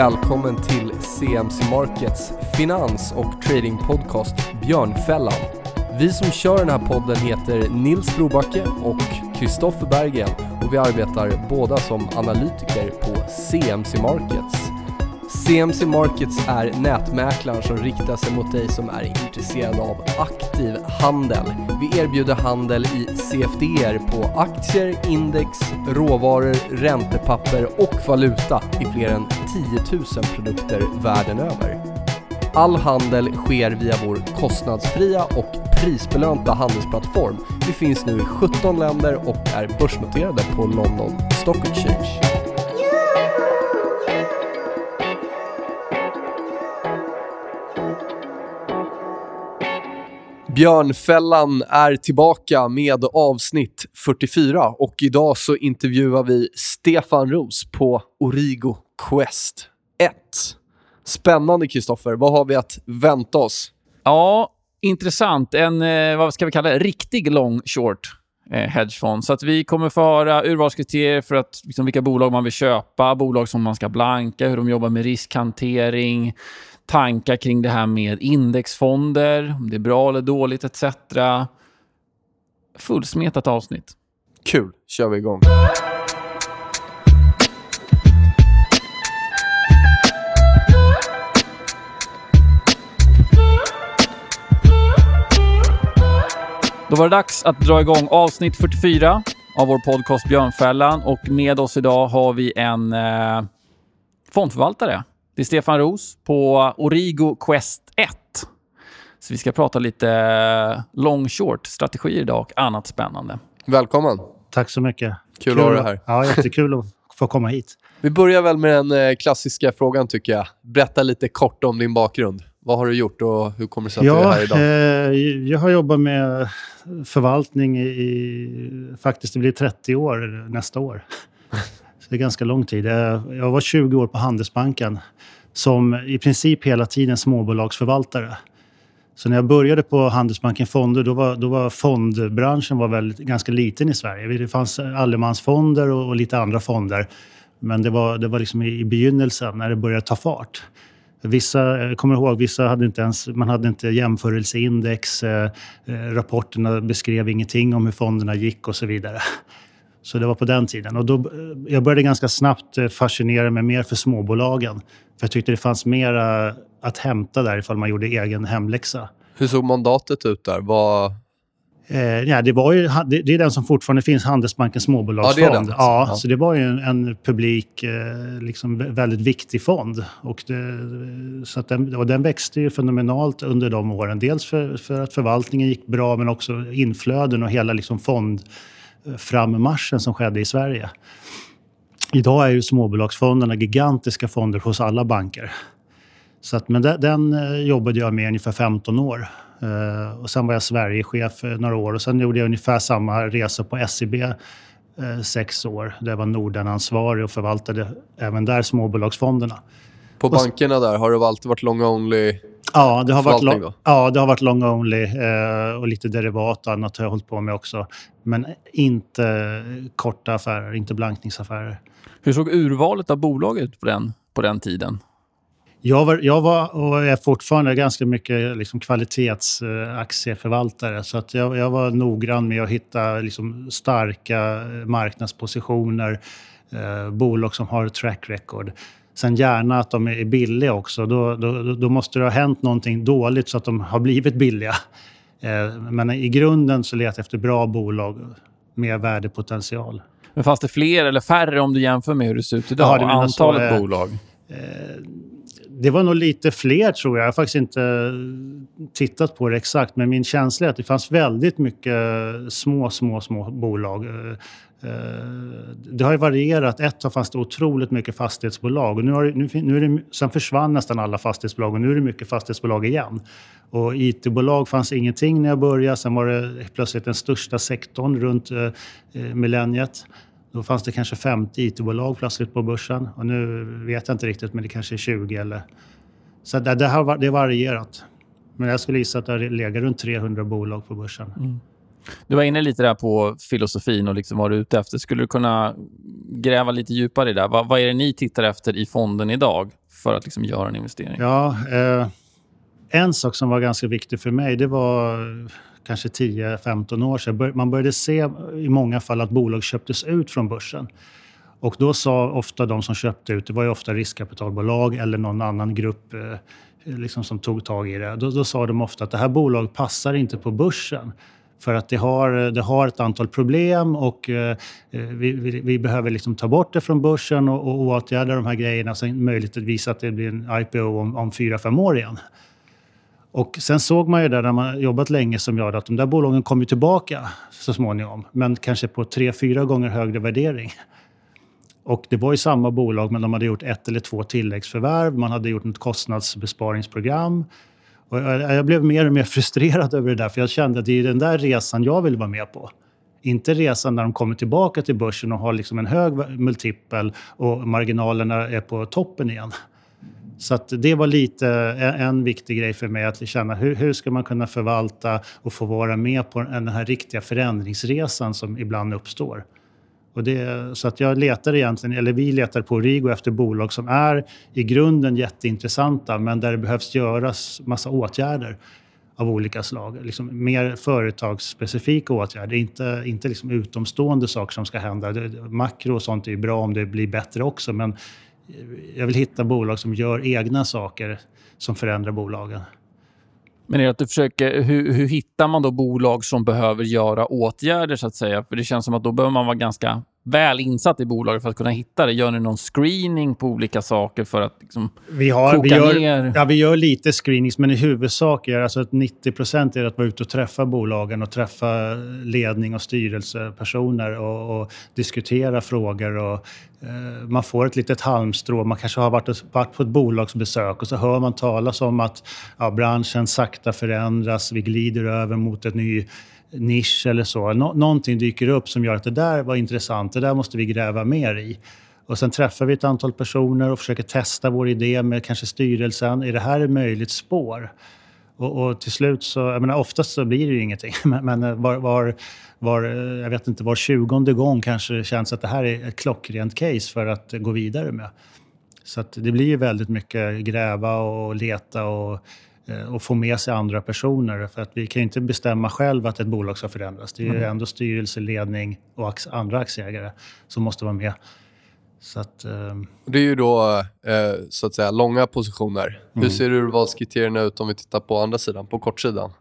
välkommen till CMC Markets finans och tradingpodcast Björnfällan. Vi som kör den här podden heter Nils Brobacke och Kristoffer Bergen och vi arbetar båda som analytiker på CMC Markets. CMC Markets är nätmäklaren som riktar sig mot dig som är intresserad av aktiv handel. Vi erbjuder handel i CFDR på aktier, index, råvaror, räntepapper och valuta i fler än 10 000 produkter världen över. All handel sker via vår kostnadsfria och prisbelönta handelsplattform. Vi finns nu i 17 länder och är börsnoterade på London Stock Exchange. Björnfällan är tillbaka med avsnitt 44 och idag så intervjuar vi Stefan Ros på Origo Quest 1. Spännande Kristoffer, vad har vi att vänta oss? Ja, intressant. En, eh, vad ska vi kalla det, riktig long short eh, hedgefond. Så att vi kommer få höra urvalskriterier för att, liksom, vilka bolag man vill köpa, bolag som man ska blanka, hur de jobbar med riskhantering, tankar kring det här med indexfonder, om det är bra eller dåligt etc. Fullsmetat avsnitt. Kul, kör vi igång. Då var det dags att dra igång avsnitt 44 av vår podcast Björnfällan och med oss idag har vi en eh, fondförvaltare. Det är Stefan Ros på Origo Quest 1. Så vi ska prata lite long short strategier idag och annat spännande. Välkommen. Tack så mycket. Kul, att ha dig här. Ja, jättekul att få komma hit. Vi börjar väl med den eh, klassiska frågan tycker jag. Berätta lite kort om din bakgrund. Vad har du gjort och hur kommer det sig att ja, du är här idag? Eh, jag har jobbat med förvaltning i, i, faktiskt det blir 30 år nästa år. Det är ganska lång tid. Eh, jag var 20 år på Handelsbanken som i princip hela tiden småbolagsförvaltare. Så när jag började på Handelsbanken Fonder, då var, då var fondbranschen var väldigt, ganska liten i Sverige. Det fanns allemansfonder och, och lite andra fonder. Men det var, det var liksom i, i begynnelsen, när det började ta fart. Vissa, jag kommer ihåg, vissa hade inte ens, man hade inte jämförelseindex. Eh, eh rapporterna beskrev ingenting om hur fonderna gick och så vidare. Så det var på den tiden. Och då, jag började ganska snabbt fascinera mig mer för småbolagen. För jag tyckte det fanns mer att hämta där ifall man gjorde egen hemläxa. Hur såg mandatet ut där? Vad... Eh, ja, det, var ju, det, det, är den som fortfarande finns, Handelsbankens småbolagsfond. Ja, det är den, alltså. ja, ja, Så det var ju en, en publik, eh, liksom väldigt viktig fond. Och, det, så den, och den växte ju fenomenalt under de åren. Dels för, för att förvaltningen gick bra, men också inflöden och hela liksom fond frammarschen som skedde i Sverige. Idag är ju småbolagsfonderna gigantiska fonder hos alla banker. Så att, men den, den eh, jobbade jag med ungefär 15 år. Uh, och sen var jag Sverigechef några år och sen gjorde jag ungefär samma resa på SEB uh, sex år. Där jag var Nordanansvarig och förvaltade även där småbolagsfonderna. På bankerna där, har det alltid varit long only Ja, det har varit, long, ja, det har varit long only eh, och lite derivat och annat har jag hållit på med också. Men inte korta affärer, inte blankningsaffärer. Hur såg urvalet av bolag ut på den, på den tiden? Jag var, jag var och är fortfarande ganska mycket liksom kvalitetsaktieförvaltare. Så att jag, jag, var noggrann med att hitta liksom starka marknadspositioner, eh, bolag som har track record. Sen gärna att de är billiga också. Då, då, då måste det ha hänt någonting dåligt så att de har blivit billiga. Eh, men i grunden så letar jag efter bra bolag med värdepotential. Men fanns det fler eller färre om du jämför med hur det ser ut idag? Ja, Antalet så, eh, bolag? Eh, det var nog lite fler tror jag. Jag har faktiskt inte tittat på det exakt. Men min känsla är att det fanns väldigt mycket små, små, små bolag. Eh, det har ju varierat. Ett har fanns det otroligt mycket fastighetsbolag. Och nu har, nu, nu är det, sen försvann nästan alla fastighetsbolag och nu är det mycket fastighetsbolag igen. Och IT-bolag fanns ingenting när jag började. Sen var det plötsligt den största sektorn runt eh, eh millenniet. Då fanns det kanske 50 IT-bolag plötsligt på börsen. Och nu vet jag inte riktigt, men det kanske är 20 eller... Så det, det har det är varierat. Men jag skulle gissa att det har legat runt 300 bolag på börsen. Mm. Du var inne lite där på filosofin och liksom vad du är ute efter. Skulle du kunna gräva lite djupare i det? Vad, vad är det ni tittar efter i fonden idag för att liksom göra en investering? Ja, eh, en sak som var ganska viktig för mig, det var kanske 10-15 år sedan. Man började se i många fall att bolag köptes ut från börsen. Och då sa ofta de som köpte ut, det var ju ofta riskkapitalbolag eller någon annan grupp eh, liksom som tog tag i det. Då, då sa de ofta att det här bolaget passar inte på börsen. För att det har, det har ett antal problem och eh, eh, vi, vi, vi, behöver liksom ta bort det från börsen och, och åtgärda de här grejerna. Sen möjligtvis att det blir en IPO om, om fyra, fem år igen. Och sen såg man ju där när man jobbat länge som jag att de där bolagen kommer tillbaka så småningom. Men kanske på tre, fyra gånger högre värdering. Och det var ju samma bolag, men de hade gjort ett eller två tilläggsförvärv. Man hade gjort ett kostnadsbesparingsprogram. Och jag blev mer och mer frustrerad över det där, för jag kände att det är den där resan jag vill vara med på. Inte resan när de kommer tillbaka till börsen och har liksom en hög multipel och marginalerna är på toppen igen. Så det var lite en viktig grej för mig att känna hur, hur ska man kunna förvalta och få vara med på den här riktiga förändringsresan som ibland uppstår. Och det, så att jag letar egentligen, eller vi letar på Rigo efter bolag som är i grunden jätteintressanta men där det behövs göras massa åtgärder av olika slag. Liksom mer företagsspecifika åtgärder, inte, inte liksom utomstående saker som ska hända. Makro och sånt är ju bra om det blir bättre också men jag vill hitta bolag som gör egna saker som förändrar bolagen. Men är det att du försöker, hur, hur hittar man då bolag som behöver göra åtgärder så att säga? För det känns som att då behöver man vara ganska väl insatt i bolaget för att kunna hitta det. Gör ni någon screening på olika saker för att liksom vi har, koka vi gör, ner? Ja, vi gör lite screenings, men i huvudsak är alltså att 90 procent är att vara ute och träffa bolagen och träffa ledning och styrelsepersoner och, och diskutera frågor. Och, eh, man får ett litet halmstrå. Man kanske har varit, varit på ett bolagsbesök och så hör man talas om att ja, branschen sakta förändras. Vi glider över mot ett ny nisch eller så. Nå någonting dyker upp som gör att det där var intressant, det där måste vi gräva mer i. Och sen träffar vi ett antal personer och försöker testa vår idé med kanske styrelsen. Är det här ett möjligt spår? Och, och till slut så, jag menar oftast så blir det ju ingenting. Men, men eh, var, var, var, eh, jag vet inte, var tjugonde gång kanske det känns att det här är ett klockrent case för att gå vidare med. Så det blir ju väldigt mycket gräva och leta och och få med sig andra personer. För att vi kan ju inte bestämma själv att ett bolag ska förändras. Det är ju mm. ändå styrelse, ledning och andra aktieägare som måste vara med. Så att, eh... Det är ju då eh, så att säga långa positioner. Mm. Hur ser urvalskriterierna ut om vi tittar på andra sidan, på kortsidan?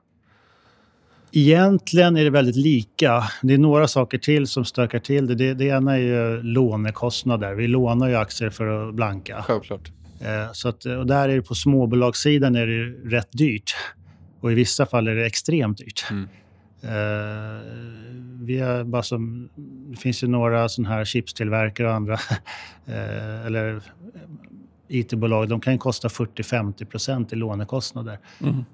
Egentligen är det väldigt lika. Det är några saker till som stökar till det. Det, det ena är ju lånekostnader. Vi lånar ju aktier för att blanka. Självklart. Eh, så att, och där är det på småbolagssidan är det rätt dyrt. Och i vissa fall är det extremt dyrt. Mm. Uh, vi är bara som, det finns ju några såna här chipstillverkare och andra, uh, eller IT-bolag, de kan kosta 40-50% i lånekostnader. Mm.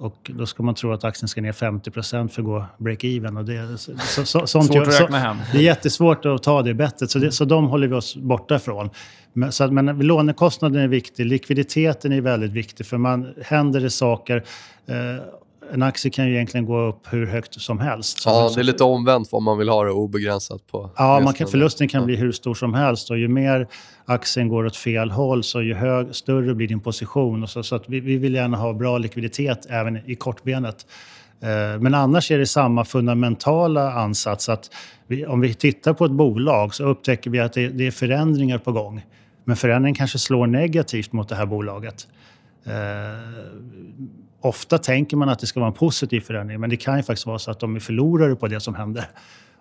Och då ska man tro att aktien ska ner 50% för att gå break-even. det, så, så, sånt Svårt gör, att räkna hem. det är jättesvårt att ta det bettet, så, det, så de håller vi oss borta ifrån. Men, så att, men lånekostnaden är viktig, likviditeten är väldigt viktig, för man, händer det saker eh, en aktie kan ju egentligen gå upp hur högt som helst. Ja, det är lite omvänt vad man vill ha det obegränsat på. Ja, man kan, förlusten kan bli hur stor som helst och ju mer aktien går åt fel håll så ju hög, större blir din position. Och så, så att vi, vi vill gärna ha bra likviditet även i kortbenet. Eh, men annars är det samma fundamentala ansats att vi, om vi tittar på ett bolag så upptäcker vi att det, det är förändringar på gång. Men förändringen kanske slår negativt mot det här bolaget. Ofta tänker man att det ska vara en positiv förändring, men det kan ju faktiskt vara så att de är förlorare på det som händer.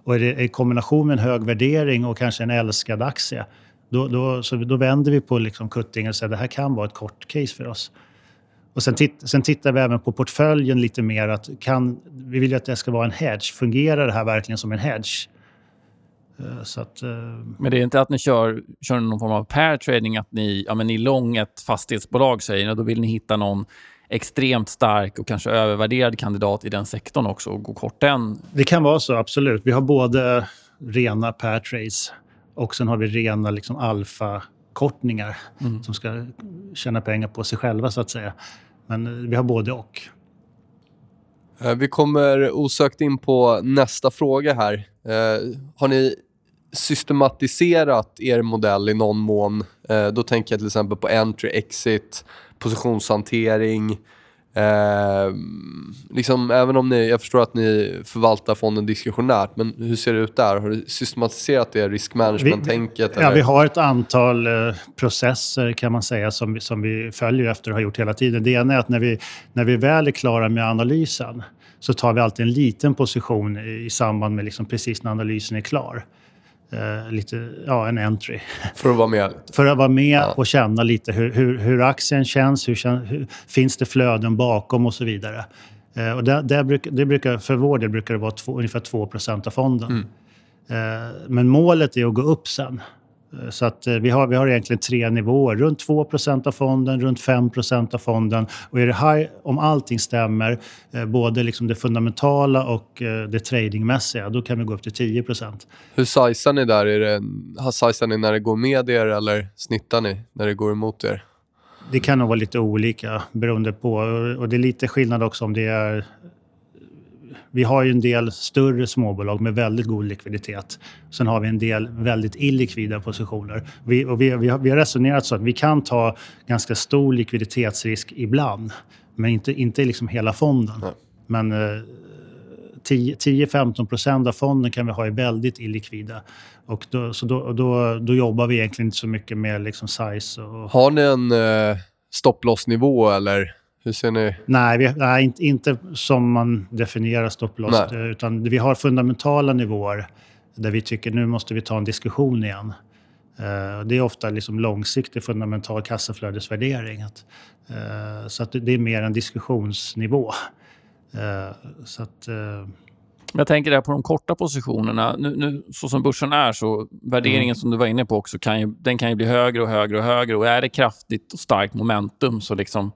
Och är det i kombination med en hög värdering och kanske en älskad aktie, då, då, så då vänder vi på liksom kuttingen och säger att det här kan vara ett kort case för oss. Och sen, titt, sen tittar vi även på portföljen lite mer. Att kan, vi vill ju att det ska vara en hedge. Fungerar det här verkligen som en hedge? Eh, så att. Eh, men det är inte att ni kör, kör någon form av pair trading, att ni, ja, men ni lång ett fastighetsbolag säger ni, då vill ni hitta någon extremt stark och kanske övervärderad kandidat i den sektorn också och gå kort den? Det kan vara så, absolut. Vi har både rena pair trades och sen har vi rena liksom, alfa-kortningar mm. som ska tjäna pengar på sig själva, så att säga. Men vi har både och. Eh, vi kommer osökt in på nästa fråga här. Eh, har ni systematiserat er modell i någon mån? Eh, då tänker jag till exempel på entry, exit, positionshantering. Eh, liksom, även om ni, jag förstår att ni förvaltar fonden diskretionärt, men hur ser det ut där? Har du systematiserat det risk management-tänket? Ja, vi har ett antal eh, processer kan man säga som, som vi följer efter och har gjort hela tiden. Det ena är att när vi, när vi väl är klara med analysen så tar vi alltid en liten position i, i samband med liksom precis när analysen är klar eh, lite, ja, en entry. För att vara med? För att vara med ja. och känna lite hur, hur, hur aktien känns, hur, hur, finns det flöden bakom och så vidare. Eh, och det, det, bruk, det brukar, för vår del brukar det vara två, ungefär 2% av fonden. Mm. Eh, men målet är att gå upp sen. Eh, så att eh, vi, har, vi har egentligen tre nivåer. Runt 2% av fonden, runt 5% av fonden. Och high, om allting stämmer, eh, både liksom det fundamentala och det tradingmässiga, då kan vi gå upp till 10% Hur sizar ni där? Är det, sizar ni när det går med er eller snittar ni när det går emot er? Det kan nog vara lite olika beroende på. Och det är lite skillnad också om det är vi har ju en del större småbolag med väldigt god likviditet. Sen har vi en del väldigt illikvida positioner. Vi, och vi, vi, har, vi har resonerat så att vi kan ta ganska stor likviditetsrisk ibland, men inte, inte liksom hela fonden. Nej. Men eh, 10-15 procent av fonden kan vi ha i väldigt illikvida. Och då, så då, då, då jobbar vi egentligen inte så mycket med liksom size. Och... Har ni en eh, stopplossnivå eller hur ser ni? Nej, vi, nej inte, inte som man definierar stopploss. Utan vi har fundamentala nivåer där vi tycker nu måste vi ta en diskussion igen. Uh, det är ofta liksom långsiktig fundamental kassaflödesvärdering. Uh, så att det är mer en diskussionsnivå. Uh, så att, jag tänker där på de korta positionerna. Nu, nu, så som börsen är, så värderingen mm. som du var inne på också, kan ju, den kan ju bli högre och högre och högre. Och är det kraftigt och starkt momentum så liksom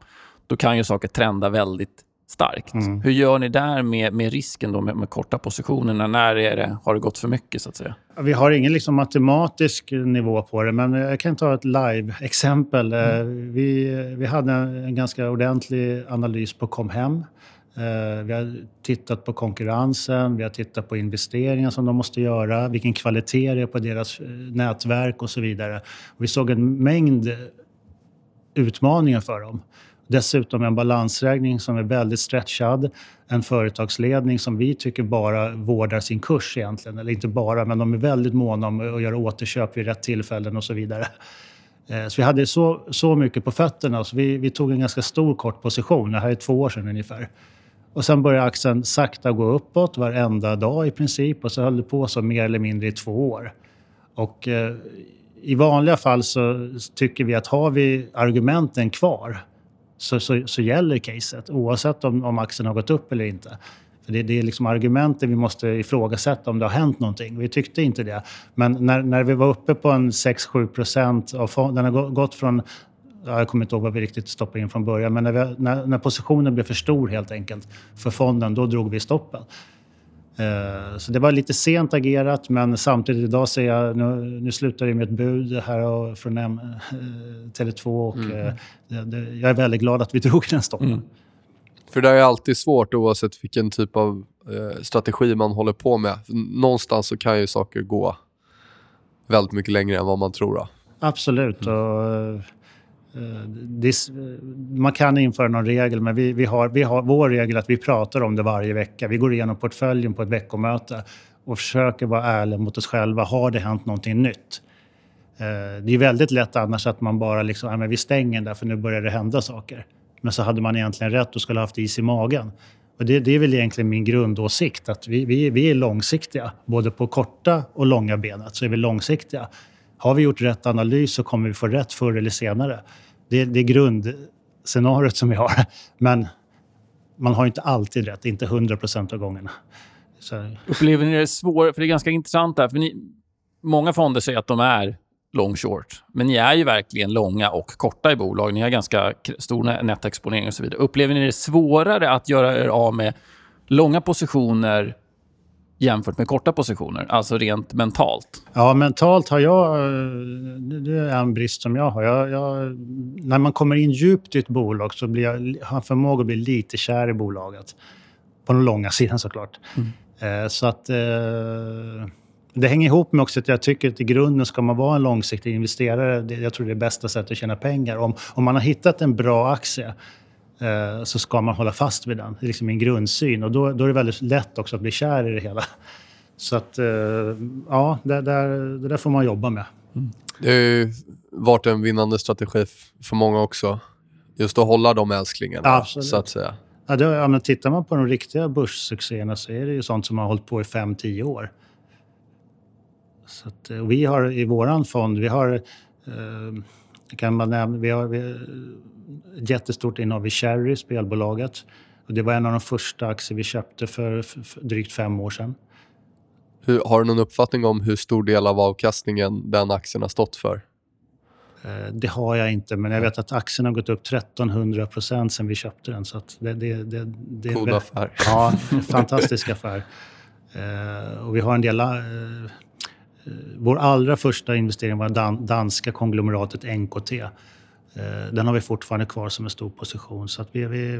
då kan ju saker trenda väldigt starkt. Mm. Hur gör ni där med, med risken då med, med korta positionerna? När är det, har det gått för mycket? så att säga? Vi har ingen liksom matematisk nivå på det, men jag kan ta ett live-exempel. Mm. Vi, vi hade en ganska ordentlig analys på Comhem. Eh, vi har tittat på konkurrensen, vi har tittat på investeringar som de måste göra, vilken kvalitet det är på deras eh, nätverk och så vidare. vi såg en mängd utmaningar för dem. Dessutom en balansräkning som är väldigt stretchad. En företagsledning som vi tycker bara vårdar sin kurs egentligen. Eller inte bara, men de är väldigt måna om att göra återköp vid rätt tillfällen och så vidare. Eh, så vi hade så, så mycket på fötterna så vi, vi tog en ganska stor kort position. Det här är två år sedan ungefär. Och sen började aktien sakta gå uppåt varenda dag i princip och så höll det på så mer eller mindre i två år. Och eh, i vanliga fall så tycker vi att har vi argumenten kvar så, så, så gäller caset oavsett om, om aktien har gått upp eller inte. För det, det är liksom argumenten vi måste ifrågasätta om det har hänt någonting. Vi tyckte inte det. Men när, när vi var uppe på en 6-7 procent, den har gått från jag kommer inte ihåg vad vi riktigt stoppade in från början, men när, vi, när, när positionen blev för stor helt enkelt för fonden, då drog vi stoppen. Eh, så det var lite sent agerat, men samtidigt idag ser jag, nu, nu slutar det med ett bud här från M, eh, Tele2 och mm. Eh, jag är väldigt glad att vi drog den stoppen. Mm. För det är alltid svårt oavsett vilken typ av strategi man håller på med. Någonstans så kan ju saker gå väldigt mycket längre än vad man tror. Då. Absolut. Mm. Och, Eh, eh, man kan införa någon regel, men vi, vi, har, vi har vår regel att vi pratar om det varje vecka. Vi går igenom portföljen på ett veckomöte och försöker vara ärliga mot oss själva. Har det hänt någonting nytt? Eh, det är väldigt lätt annars att man bara liksom, ja, men vi stänger där för nu börjar det hända saker. Men så hade man egentligen rätt och skulle haft is i magen. Och det, det är väl egentligen min grundåsikt, att vi, vi, vi är långsiktiga. Både på korta och långa benet så är vi långsiktiga. Har vi gjort rätt analys så kommer vi få rätt förr eller senare. Det, det är grundscenariot som vi har. Men man har inte alltid rätt, inte 100 procent av gångerna. Så. Upplever ni det svårt? För det är ganska intressant där. För ni, många fonder säger att de är long short. Men ni är ju verkligen långa och korta i bolag. Ni har ganska stor nettexponering. och så vidare. Upplever ni det svårare att göra er av med långa positioner jämfört med korta positioner? Alltså rent mentalt? Ja, mentalt har jag... Det är en brist som jag har. Jag, jag, när man kommer in djupt i ett bolag så blir jag, har jag förmåga att bli lite kär i bolaget. på den långa sidan såklart. Mm. så att det hänger ihop med också att jag tycker att i grunden ska man vara en långsiktig investerare. Jag tror det är bästa sättet att tjäna pengar. Om, om man har hittat en bra aktie eh, så ska man hålla fast vid den. Det är liksom min grundsyn. Och då, då är det väldigt lätt också att bli kär i det hela. Så att, eh, ja, det där, det där får man jobba med. Mm. Det har ju varit en vinnande strategi för många också. Just att hålla de älsklingarna, Absolut. så att säga. Ja, det, ja, men tittar man på de riktiga börssuccéerna så är det ju sånt som har hållit på i 5-10 år. Så att, eh, vi har i vår fond, vi har, eh, kan man nämna, vi har, vi ett jättestort innehav i Cherry, spelbolaget. Och det var en av de första aktier vi köpte för, för, för drygt fem år sedan. Hur, har du någon uppfattning om hur stor del av avkastningen den aktien har stått för? Eh, det har jag inte, men jag vet att aktien har gått upp 1300 procent sen vi köpte den. Så det, det, det, det God affär. Ja, fantastisk affär. Uh, och vi har en del Eh, Eh, vår allra första investering var dan danska konglomeratet NKT. Eh, den har vi fortfarande kvar som en stor position. Så att vi, vi,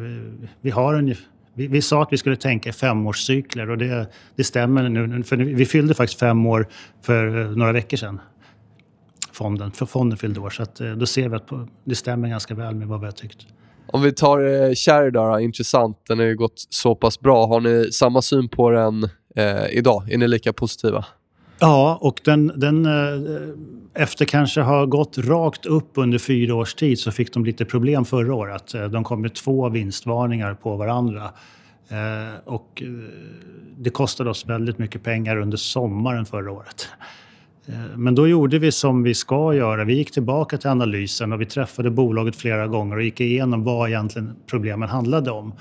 vi, har en, vi, vi sa att vi skulle tänka i femårscykler och det, det stämmer nu. För vi fyllde faktiskt fem år för eh, några veckor sedan. Fonden, för fonden fyllde år. Så att, då ser vi att det stämmer ganska väl med vad vi har tyckt. Om vi tar eh, Cherry då, intressant. Den har ju gått så pass bra. Har ni samma syn på den eh, idag? Är ni lika positiva? Ja, och den, den, eh, efter kanske ha gått rakt upp under fyra års tid så fick de lite problem förra året. Eh, de kom med två vinstvarningar på varandra. Eh, och det kostade oss väldigt mycket pengar under sommaren förra året. Men då gjorde vi som vi ska göra. Vi gick tillbaka till analysen och vi träffade bolaget flera gånger och gick igenom vad egentligen problemen handlade om.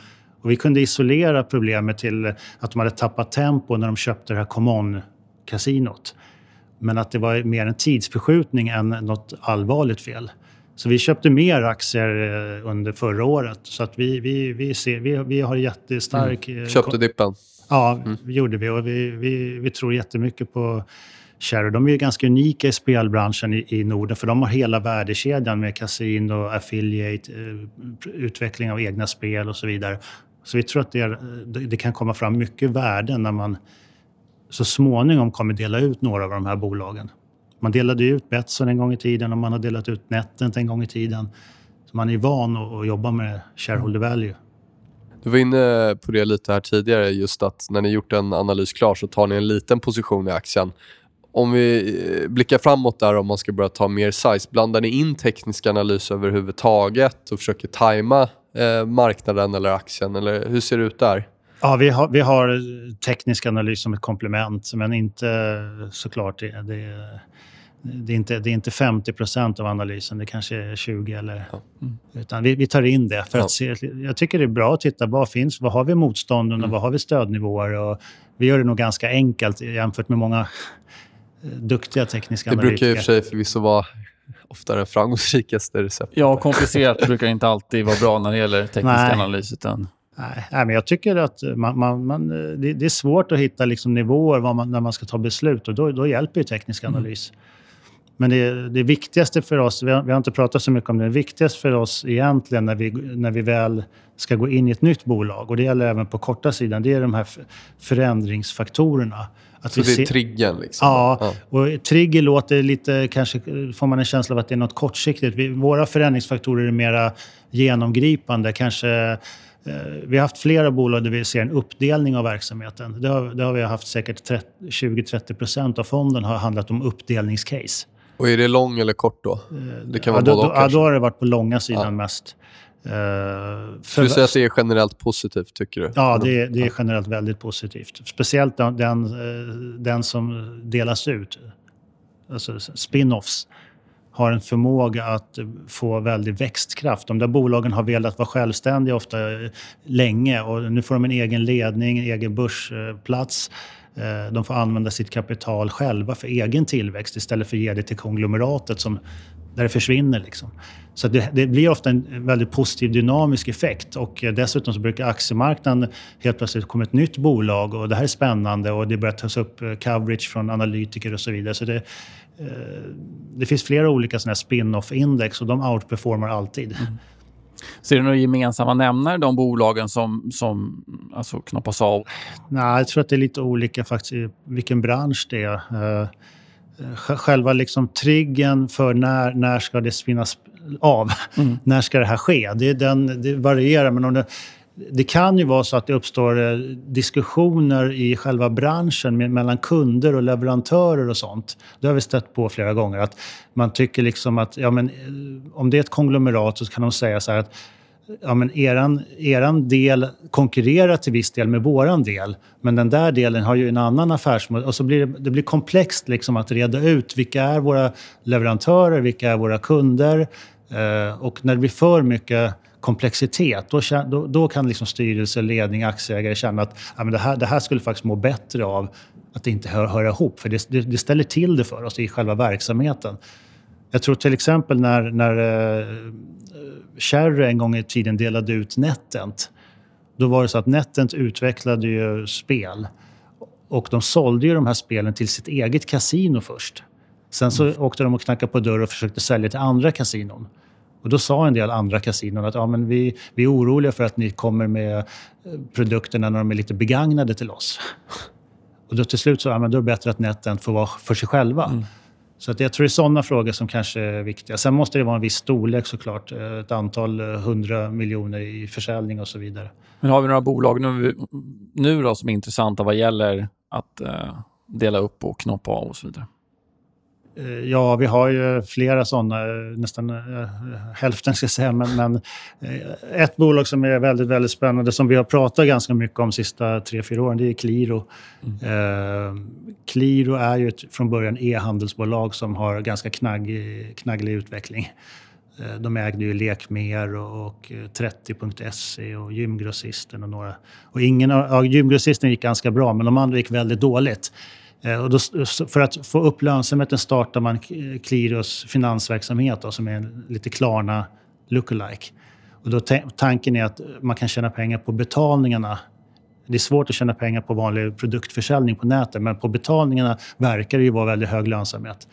Och vi kunde isolera problemet till att de hade tappat tempo när de köpte det här Common kasinot. Men att det var mer en tidsförskjutning än något allvarligt fel. Så vi köpte mer aktier eh, under förra året. Så att vi, vi, vi, ser, vi, vi har jättestark... Mm. Eh, köpte dippen? Ja, mm. gjorde vi. Och vi, vi, vi tror jättemycket på Cherry. De är ganska unika i spelbranschen i, i Norden för de har hela värdekedjan med kasino, affiliate, eh, utveckling av egna spel och så vidare. Så vi tror att det, är, det kan komma fram mycket värden när man så småningom kommer dela ut några av de här bolagen. Man delade ut Betsson en gång i tiden och man har delat ut Netent en gång i tiden. Så man är van att jobba med shareholder value. Du var inne på det lite här tidigare, just att när ni gjort en analys klar så tar ni en liten position i aktien. Om vi eh, blickar framåt där, om man ska börja ta mer size, blandar ni in teknisk analys överhuvudtaget och försöker tajma eh, marknaden eller aktien? Eller hur ser det ut där? Ja, vi har, vi har teknisk analys som ett komplement, men inte såklart det, det, det är inte, det är inte 50% av analysen, det kanske är 20 eller... Ja. Mm. Utan vi, vi, tar in det för ja. att se. Jag tycker det är bra att titta, vad finns, vad har vi motstånden och mm. vad har vi stödnivåer? Och vi gör det nog ganska enkelt jämfört med många duktiga tekniska analytiker. Det brukar i och för sig förvisso vara oftare framgångsrikaste receptet. Ja, komplicerat brukar inte alltid vara bra när det gäller teknisk Nej. analys. Utan... Nej, men jag tycker att man, man, man det, det, är svårt att hitta liksom nivåer man, när man ska ta beslut och då, då hjälper ju teknisk mm. analys. Mm. Men det, det viktigaste för oss, vi har, vi har, inte pratat så mycket om det, det viktigaste för oss egentligen när vi, när vi väl ska gå in i ett nytt bolag, och det gäller även på korta sidan, det är de här förändringsfaktorerna. Att så det är ser... triggern? Liksom. Ja, ja, och trigger låter lite, kanske får man en känsla av att det är något kortsiktigt. Vi, våra förändringsfaktorer är mera genomgripande, kanske vi har haft flera bolag där vi ser en uppdelning av verksamheten. Det har, det har vi haft säkert 20-30 procent av fonden har handlat om uppdelningscase. Och är det lång eller kort då? Eh, det kan vara ja, då, ja, då har det varit på långa sidan ja. mest. Uh, för, du säger att det är generellt positivt, tycker du? Ja, det är, det är generellt väldigt positivt. Speciellt den, den, den som delas ut, alltså spin-offs har en förmåga att få väldig växtkraft. De där bolagen har velat vara självständiga ofta eh, länge och nu får de en egen ledning, en egen börsplats. Eh, de får använda sitt kapital själva för egen tillväxt istället för att ge det till konglomeratet som, där det försvinner. Liksom. Så det, det, blir ofta en väldigt positiv dynamisk effekt. Och dessutom så brukar aktiemarknaden helt plötsligt komma ett nytt bolag och det här är spännande och det börjar tas upp eh, coverage från analytiker och så vidare. Så det, det finns flera olika spin-off-index och de outperformar alltid. Mm. Ser du några gemensamma nämnare, de bolagen som, som alltså knoppas av? Nej, jag tror att det är lite olika faktiskt i vilken bransch det är. Uh, själva liksom triggen för när, när ska det spinnas av? Mm. när ska det här ske? Det, den, det varierar, men om det, det kan ju vara så att det uppstår eh, diskussioner i själva branschen mellan kunder och leverantörer och sånt. Det har vi stött på flera gånger. Att man tycker liksom att ja, men, eh, om det är ett konglomerat så kan de säga så här att ja, men eran, eran del konkurrerar till viss del med våran del. Men den där delen har ju en annan affärsmodell. Och så blir det, det blir komplext liksom att reda ut vilka är våra leverantörer, vilka är våra kunder. Eh, och när det blir för mycket komplexitet, då, då, då kan liksom styrelse, ledning, aktieägare känna att ja, men det, här, det här skulle faktiskt må bättre av att det inte hör, hör ihop. För det, det, det ställer till det för oss i själva verksamheten. Jag tror till exempel när, när Cherry en gång i tiden delade ut NetEnt. Då var det så att NetEnt utvecklade ju spel. Och de sålde ju de här spelen till sitt eget kasino först. Sen så mm. åkte de och knackade på dörr och försökte sälja till andra kasinon. Och då sa en del andra kasinon att ja, men vi, vi är oroliga för att ni kommer med eh, produkterna när de är lite begagnade till oss. Och då till slut så ja, men då är det bättre att NetEnt får vara för sig själva. Mm. Så att jag tror det är sådana frågor som kanske är viktiga. Sen måste det vara en viss storlek såklart. Eh, ett antal eh, hundra miljoner i försäljning och så vidare. Men har vi några bolag nu, nu då som är intressanta vad gäller att uh, dela upp och knoppa av och så vidare? Eh, ja, vi har ju flera sådana, nästan äh, hälften ska jag säga. Men, men ett bolag som är väldigt, väldigt spännande som vi har pratat ganska mycket om de sista tre, fyra åren, det är Qliro. Mm. Äh, Qliro är ju ett, från början e-handelsbolag som har ganska knaggig, knagglig utveckling. De ägde ju Lekmer och, och 30.se och Gymgrossisten och några. Och ingen av, ja, Gymgrossisten gick ganska bra, men de andra gick väldigt dåligt. Eh, och då, för att få upp lönsamheten startar man Qliros finansverksamhet då, som är lite Klarna lookalike. Och då tanken är att man kan tjäna pengar på betalningarna. Det är svårt att tjäna pengar på vanlig produktförsäljning på nätet men på betalningarna verkar det ju vara väldigt hög lönsamhet.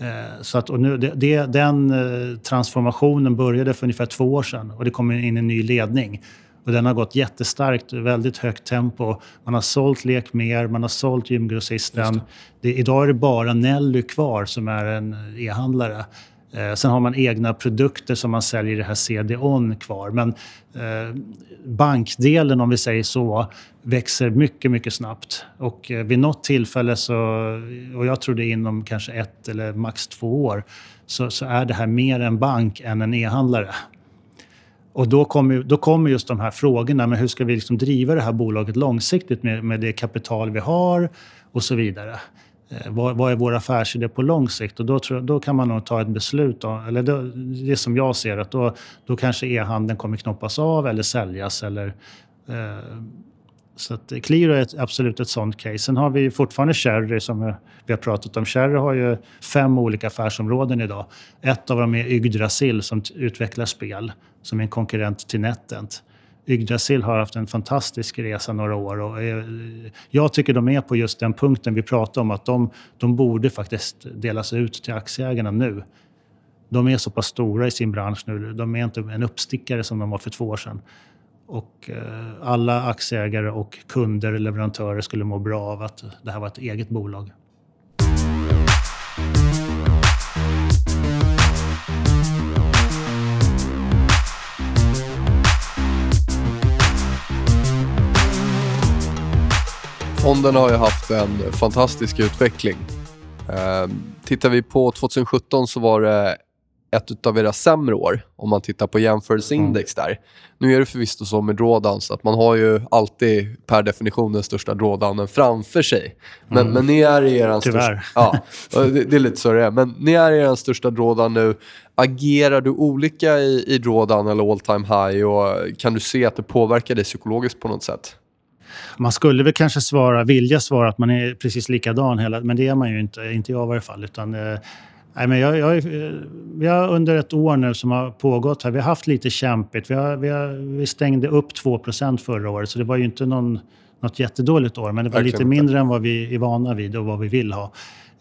Eh, så att, och nu, det, den eh, transformationen började för ungefär två år sedan och det kom in en ny ledning. Och den har gått jättestarkt, väldigt högt tempo. Man har sålt Lekmer, man har sålt Gymgrossisten. Det, idag är det bara Nelly kvar som är en e-handlare. Eh, sen har man egna produkter som man säljer i det här CD-ON kvar. Men eh, bankdelen, om vi säger så, växer mycket, mycket snabbt. Och eh, vid något tillfälle, så, och jag tror det är inom kanske ett eller max två år, så, så är det här mer en bank än en e-handlare. Och då kommer, då kommer just de här frågorna, men hur ska vi liksom driva det här bolaget långsiktigt med, med det kapital vi har och så vidare. Eh, vad, vad, är vår affärsidé på lång sikt? Och då, tror, då kan man nog ta ett beslut. om, eller då, det som jag ser att då, då kanske e-handeln kommer knoppas av eller säljas. Eller, eh, så att Qliro är ett, absolut ett sånt case. Sen har vi fortfarande Cherry som vi har pratat om. Cherry har ju fem olika affärsområden idag. Ett av dem är Yggdrasil som utvecklar spel som är en konkurrent till NetEnt. Yggdrasil har haft en fantastisk resa några år och eh, jag tycker de är på just den punkten vi pratade om att de, de borde faktiskt delas ut till aktieägarna nu. De är så pass stora i sin bransch nu. De är inte en uppstickare som de var för två år sedan. Och eh, alla aktieägare och kunder, leverantörer skulle må bra av att det här var ett eget bolag. Fonden har ju haft en fantastisk utveckling. Ehm, tittar vi på 2017 så var det ett av era sämre år om man tittar på jämförelseindex mm. där. Nu är det förvisso så med drawdowns att man har ju alltid per definition den största drawdownen framför sig. Men, mm. men ni är i er största... Ja, det, det, är lite så det är. Men ni är i er största drawdown nu. Agerar du olika i, i drawdown eller all time high och kan du se att det påverkar dig psykologiskt på något sätt? Man skulle väl kanske svara, vilja svara att man är precis likadan hela men det är man ju inte, inte jag i varje fall. Utan, eh, nej, men jag, jag, vi har under ett år nu som har pågått här, vi har haft lite kämpigt. Vi, har, vi, har, vi stängde upp 2% förra året så det var ju inte någon, något jättedåligt år men det var Verkligen lite mindre än vad vi är vana vid och vad vi vill ha.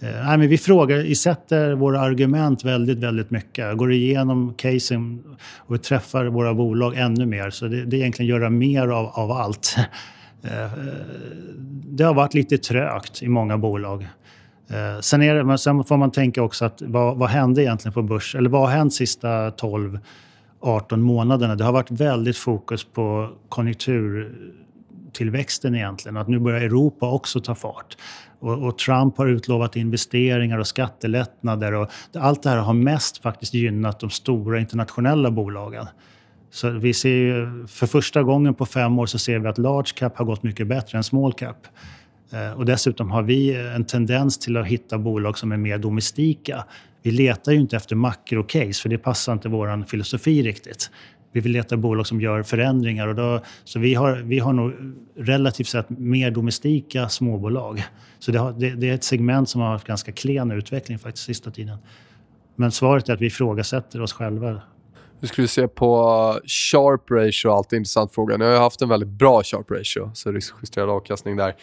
Eh, nej, men vi frågar, sätter våra argument väldigt, väldigt mycket. Går igenom casen och vi träffar våra bolag ännu mer. Så det, det är egentligen göra mer av, av allt. Eh, eh, det har varit lite trögt i många bolag. Eh, sen, är det, men sen får man tänka också att vad, vad hände egentligen på börs? Eller vad har hänt sista 12 18 månaderna? Det har varit väldigt fokus på konjunkturtillväxten egentligen. Att nu börjar Europa också ta fart. Och, och, Trump har utlovat investeringar och skattelättnader. Och allt det här har mest faktiskt gynnat de stora internationella bolagen. Så vi ser ju, för första gången på fem år så ser vi att large cap har gått mycket bättre än small cap. Eh, och dessutom har vi en tendens till att hitta bolag som är mer domestika. Vi letar ju inte efter makrocase, för det passar inte vår filosofi riktigt. Vi vill leta bolag som gör förändringar. Och då, så vi har, vi har nog relativt sett mer domestika småbolag. Så det, har, det, det är ett segment som har haft ganska klen utveckling faktiskt sista tiden. Men svaret är att vi ifrågasätter oss själva. Hur skulle du se på sharp ratio? Alltid en intressant fråga. Ni har haft en väldigt bra sharp ratio, så riskjusterad avkastning där.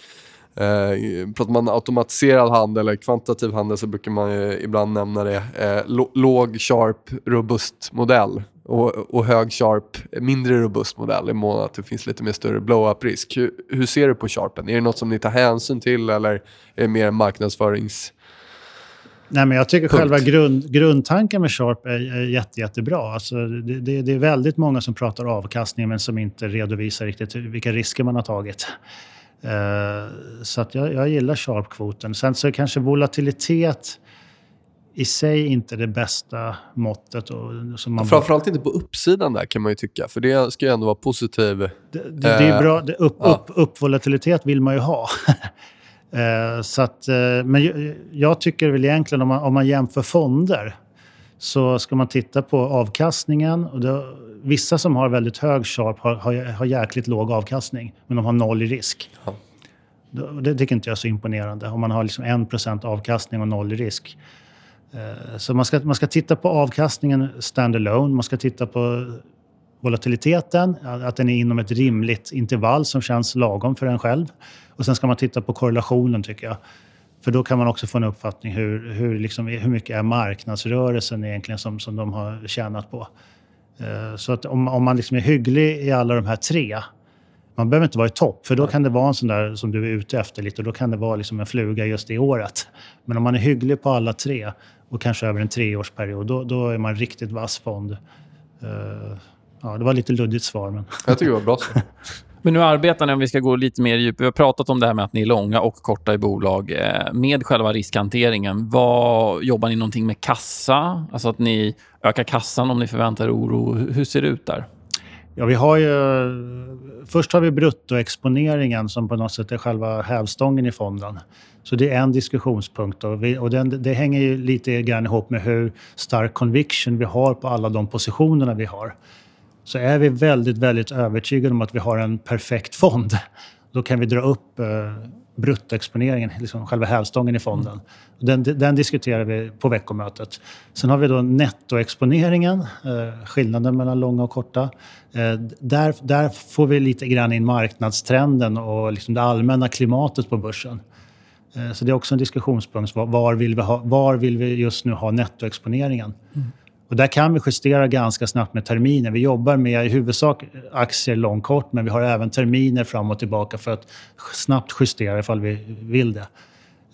Eh, pratar man automatiserad handel eller kvantitativ handel så brukar man ibland nämna det. Eh, låg, sharp, robust modell och, och, hög, sharp, mindre robust modell i mån att det finns lite mer större blow-up-risk. Hur, hur, ser du på sharpen? Är det något som ni tar hänsyn till eller är det mer marknadsförings... Nej, men jag tycker Punkt. själva grund, grundtanken med Sharp är, är jätte, jättebra. Alltså det, det, det, är väldigt många som pratar avkastning men som inte redovisar riktigt vilka risker man har tagit. Uh, så att jag, jag gillar Sharp-kvoten. Sen så är kanske volatilitet i sig inte det bästa måttet. Och, som man Framförallt inte på uppsidan där kan man ju tycka, för det ska ju ändå vara positiv. Det, det, det är bra. Det, upp, ja. upp, uppvolatilitet vill man ju ha. Eh, så att, eh, men jag tycker väl egentligen om man, om man jämför fonder så ska man titta på avkastningen. Och det, vissa som har väldigt hög sharp har, har, har jäkligt låg avkastning, men de har noll i risk. Ja. Det, det tycker inte jag är så imponerande. Om man har liksom 1% avkastning och noll i risk. Eh, så man ska, man ska titta på avkastningen standalone. Man ska titta på volatiliteten, att den är inom ett rimligt intervall som känns lagom för en själv. Och sen ska man titta på korrelationen tycker jag. För då kan man också få en uppfattning hur, hur, liksom, hur mycket är marknadsrörelsen egentligen som, som de har tjänat på. Eh, så att om, om man liksom är hygglig i alla de här tre, man behöver inte vara i topp, för då kan det vara en sån där som du är ute efter lite och då kan det vara liksom en fluga just det året. Men om man är hygglig på alla tre och kanske över en treårsperiod, då, då är man riktigt vass fond. Uh, ja, det var lite luddigt svar, men... Jag tycker det var bra svar. Men nu arbetar ni, om vi ska gå lite mer djupt, vi har pratat om det här med att ni är långa och korta i bolag. Eh, med själva riskhanteringen, vad, jobbar ni någonting med kassa? Alltså att ni ökar kassan om ni förväntar oro. Hur ser det ut där? Ja, vi har ju... Först har vi bruttoexponeringen som på något sätt är själva hävstången i fonden. Så det är en diskussionspunkt. Och, vi, och den, det hänger ju lite grann ihop med hur stark conviction vi har på alla de positionerna vi har. Så är vi väldigt, väldigt övertygade om att vi har en perfekt fond, då kan vi dra upp eh, bruttoexponeringen, liksom själva hävstången i fonden. Mm. Den, den, diskuterar vi på veckomötet. Sen har vi då nettoexponeringen, eh, skillnaden mellan långa och korta. Eh, där, där får vi lite grann in marknadstrenden och liksom det allmänna klimatet på börsen. Eh, så det är också en diskussionspunkt. Var, var, vill vi ha, var vill vi just nu ha nettoexponeringen? Mm. Och där kan vi justera ganska snabbt med terminer. Vi jobbar med i huvudsak aktier lång kort, men vi har även terminer fram och tillbaka för att snabbt justera ifall vi vill det.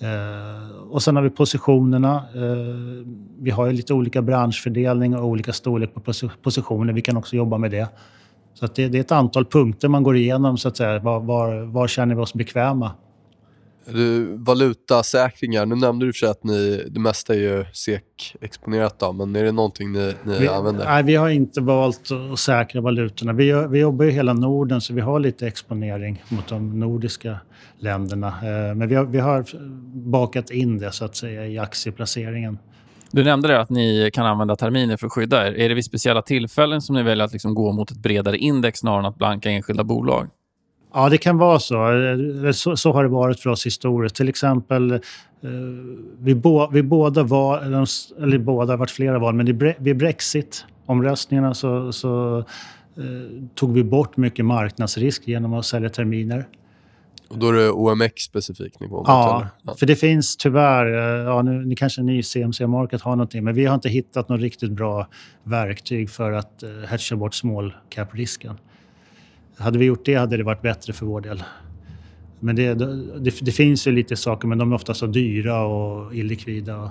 Eh, och sen har vi positionerna. Eh, vi har ju lite olika branschfördelning och olika storlek på positioner. Vi kan också jobba med det. Så det, det, är ett antal punkter man går igenom. så att säga. Var, var, var känner vi oss bekväma? Du, valutasäkringar, nu nämnde du för sig att ni, det mesta är ju SEK-exponerat då, men är det någonting ni, ni vi, använder? Nej, vi har inte valt att säkra valutorna. Vi, vi jobbar i hela Norden så vi har lite exponering mot de nordiska länderna. Eh, men vi har, vi har bakat in det så att säga i aktieplaceringen. Du nämnde det att ni kan använda terminer för att skydda er. Är det vid speciella tillfällen som ni väljer att liksom gå mot ett bredare index snarare än att blanka enskilda bolag? Ja, det kan vara så. så. Så har det varit för oss historiskt. Till exempel, eh, vi, bo, vi båda var, eller båda, varit flera val, men vid Brexit-omröstningarna så, så eh, tog vi bort mycket marknadsrisk genom att sälja terminer. Och då är det OMX-specifik nivå? Ja, ja, för det finns tyvärr, eh, ja, nu, ni kanske ni CMC Market har någonting, men vi har inte hittat något riktigt bra verktyg för att uh, hedga bort small cap-risken. Hade vi gjort det hade det varit bättre för vår del. Men det, det, det finns ju lite saker, men de är ofta så dyra och illikvida.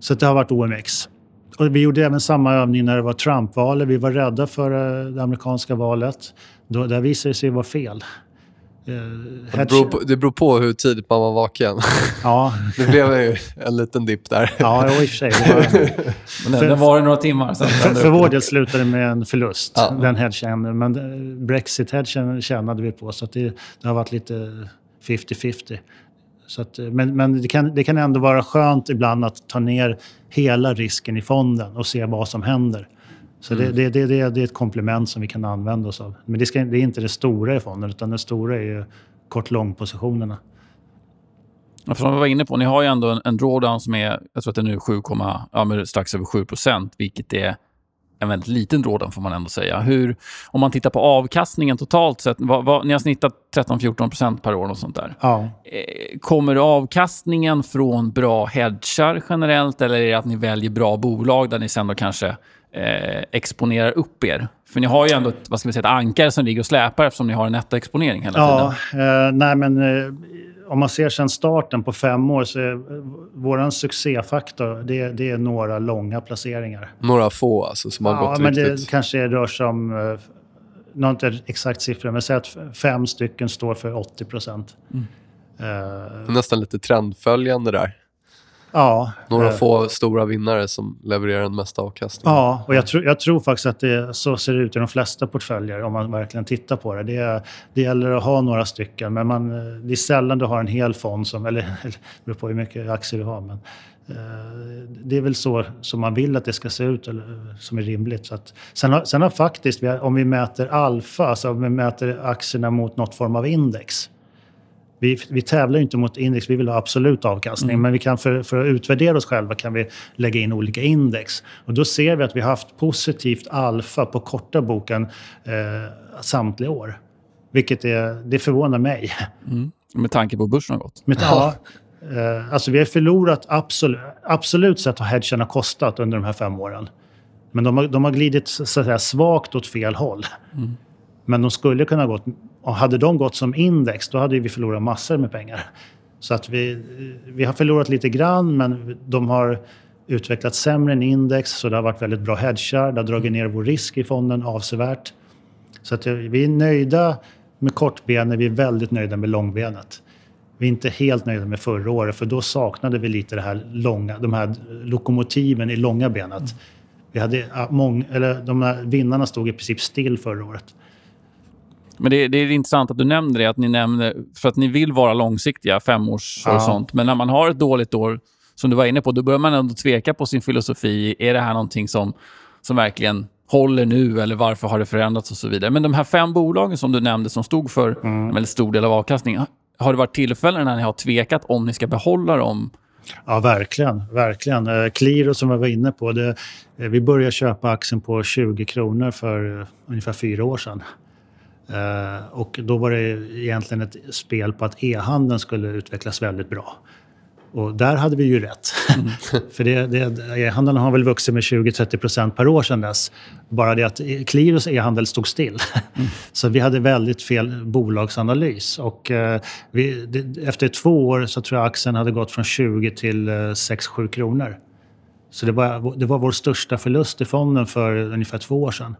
Så det har varit OMX. Och vi gjorde även samma övning när det var Trump-valet. Vi var rädda för det amerikanska valet. Då, där visade det sig vara fel. Eh, det beror, på, det beror på hur tidigt man var vaken. Ja. det blev ju en liten dipp där. Ja, i och för sig. Men den, var det några timmar. Sen för, för vår del slutade det med en förlust, ja. den hedgen. Men Brexit-hedgen tjänade vi på, så det, det har varit lite 50-50. Så att, men men det, kan, det kan ändå vara skönt ibland att ta ner hela risken i fonden och se vad som händer. Så mm. det, det, det, det, är ett komplement som vi kan använda oss av. Men det, ska, det är inte det stora i fonden, utan det stora är ju kort-lång-positionerna. Som vi var inne på, ni har ju ändå en, en drawdown som är, jag tror att det är nu 7, ja, strax över 7% vilket är en väldigt liten drawdown får man ändå säga. Hur, om man tittar på avkastningen totalt sett, vad, vad, ni har snittat 13-14% per år och sånt där. Ja. Eh, kommer avkastningen från bra hedgar generellt eller är det att ni väljer bra bolag där ni sen då kanske eh, exponerar upp er? För ni har ju ändå ett, vad ska vi säga, ett ankare som ligger och släpar eftersom ni har en nettoexponering hela ja, tiden. Eh, nej, men eh, om man ser sedan starten på fem år så är vår succéfaktor det, det, är några långa placeringar. Några få alltså som har ja, gått men riktigt... Det kanske rör sig om, eh, någon inte exakt siffra, men säg att fem stycken står för 80 procent. Mm. Uh, Nästan lite trendföljande där. Ja. Några eh, få stora vinnare som levererar den mesta avkastningen. Ja, och jag, tro, jag tror faktiskt att det så ser ut i de flesta portföljer om man verkligen tittar på det. Det, det gäller att ha några stycken, men man, det är sällan du har en hel fond som, eller det beror på hur mycket aktier du har, men eh, det är väl så som man vill att det ska se ut, eller, som är rimligt. Så att, sen, har, sen har faktiskt, om vi mäter alfa, alltså om vi mäter aktierna mot något form av index, vi, vi tävlar ju inte mot index, vi vill ha absolut avkastning. Mm. Men vi kan för, för, att utvärdera oss själva kan vi lägga in olika index. Och då ser vi att vi har haft positivt alfa på korta boken eh, samtliga år. Vilket är, det förvånar mig. Mm. Med tanke på hur börsen har gått? Med, ja. Eh, alltså vi har förlorat, absolut, absolut sett har hedgarna kostat under de här fem åren. Men de har, de har glidit så att säga, svagt åt fel håll. Mm. Men de skulle kunna ha gått och hade de gått som index, då hade vi förlorat massor med pengar. Så att vi, vi har förlorat lite grann, men de har utvecklat sämre än index, så det har varit väldigt bra hedgar. Det har dragit ner vår risk i fonden avsevärt. Så att vi är nöjda med kortbenet, vi är väldigt nöjda med långbenet. Vi är inte helt nöjda med förra året, för då saknade vi lite det här långa, de här lokomotiven i långa benet. Vi hade, många, eller de här vinnarna stod i princip still förra året. Men det, det, är intressant att du nämner det, att ni nämner, för att ni vill vara långsiktiga, femårs ja. och sånt. Men när man har ett dåligt år, som du var inne på, då börjar man ändå tveka på sin filosofi. Är det här någonting som, som verkligen håller nu eller varför har det förändrats och så vidare. Men de här fem bolagen som du nämnde som stod för mm. en väldigt stor del av avkastningen. Har det varit tillfällen när ni har tvekat om ni ska behålla dem? Ja, verkligen. verkligen. Eh, Qliro som jag var inne på, det, eh, vi började köpa aktien på 20 kronor för eh, ungefär fyra år sedan. Uh, och då var det egentligen ett spel på att e-handeln skulle utvecklas väldigt bra. Och där hade vi ju rätt. Mm. För det, det, e-handeln har väl vuxit med 20-30 procent per år sedan dess. Bara det att Qliros e-handel stod still. Mm. Så vi hade väldigt fel bolagsanalys. Och uh, vi, det, efter två år så tror jag aktien hade gått från 20 till eh, 6-7 kronor. Så det var, det var vår största förlust i fonden för ungefär två år sedan.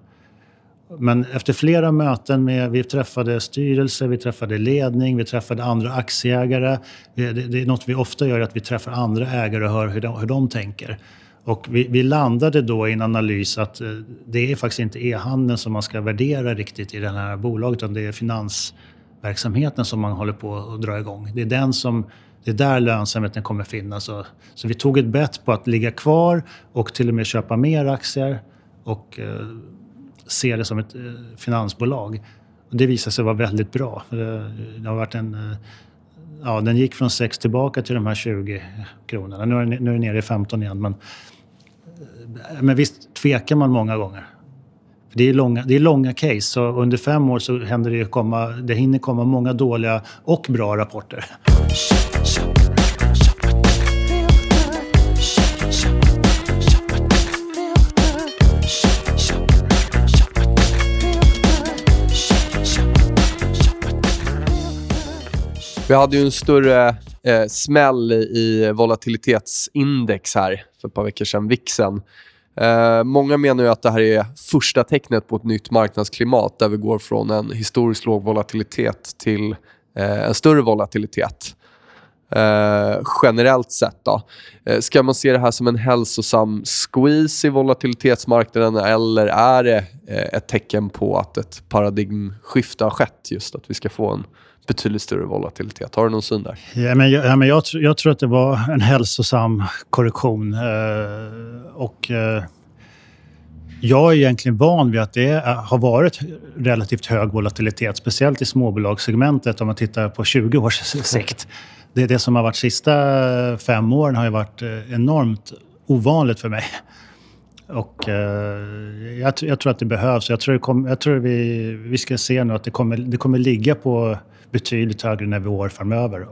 Men efter flera möten med, vi träffade styrelse, vi träffade ledning, vi träffade andra aktieägare. Det, det är något vi ofta gör, att vi träffar andra ägare och hör hur de, hur de tänker. Och vi, vi, landade då i en analys att eh, det är faktiskt inte e-handeln som man ska värdera riktigt i det här bolaget, utan det är finansverksamheten som man håller på att dra igång. Det är den som det är där lönsamheten kommer finnas. Så, så vi tog ett bett på att ligga kvar och till och med köpa mer aktier. Och eh, se det som ett eh, finansbolag. Och det visade sig vara väldigt bra. Det, eh, det har varit en, eh, ja, den gick från 6 tillbaka till de här 20 kronorna. Nu är, nu är det nere i 15 igen. Men, men visst tvekar man många gånger. Det är långa, det är långa case, så under fem år så händer det, komma, det hinner komma många dåliga och bra rapporter. Vi hade ju en större eh, smäll i volatilitetsindex här för ett par veckor sedan, VIXen. Eh, många menar ju att det här är första tecknet på ett nytt marknadsklimat där vi går från en historiskt låg volatilitet till eh, en större volatilitet. Eh, generellt sett. Då. Eh, ska man se det här som en hälsosam squeeze i volatilitetsmarknaden eller är det eh, ett tecken på att ett paradigmskifte har skett? Just att vi ska få en betydligt större volatilitet. Har du någon syn där? Ja, men jag, ja, men jag, jag, tror att det var en hälsosam korrektion. Eh, och eh, jag är egentligen van vid att det har varit relativt hög volatilitet, speciellt i småbolagssegmentet om man tittar på 20 års sikt. Det, det som har varit sista fem åren har ju varit eh, enormt ovanligt för mig. Och eh, jag, jag, tror att det behövs. Jag tror, det kom, jag tror vi, vi ska se nu att det kommer, det kommer ligga på betydligt högre nivåer framöver.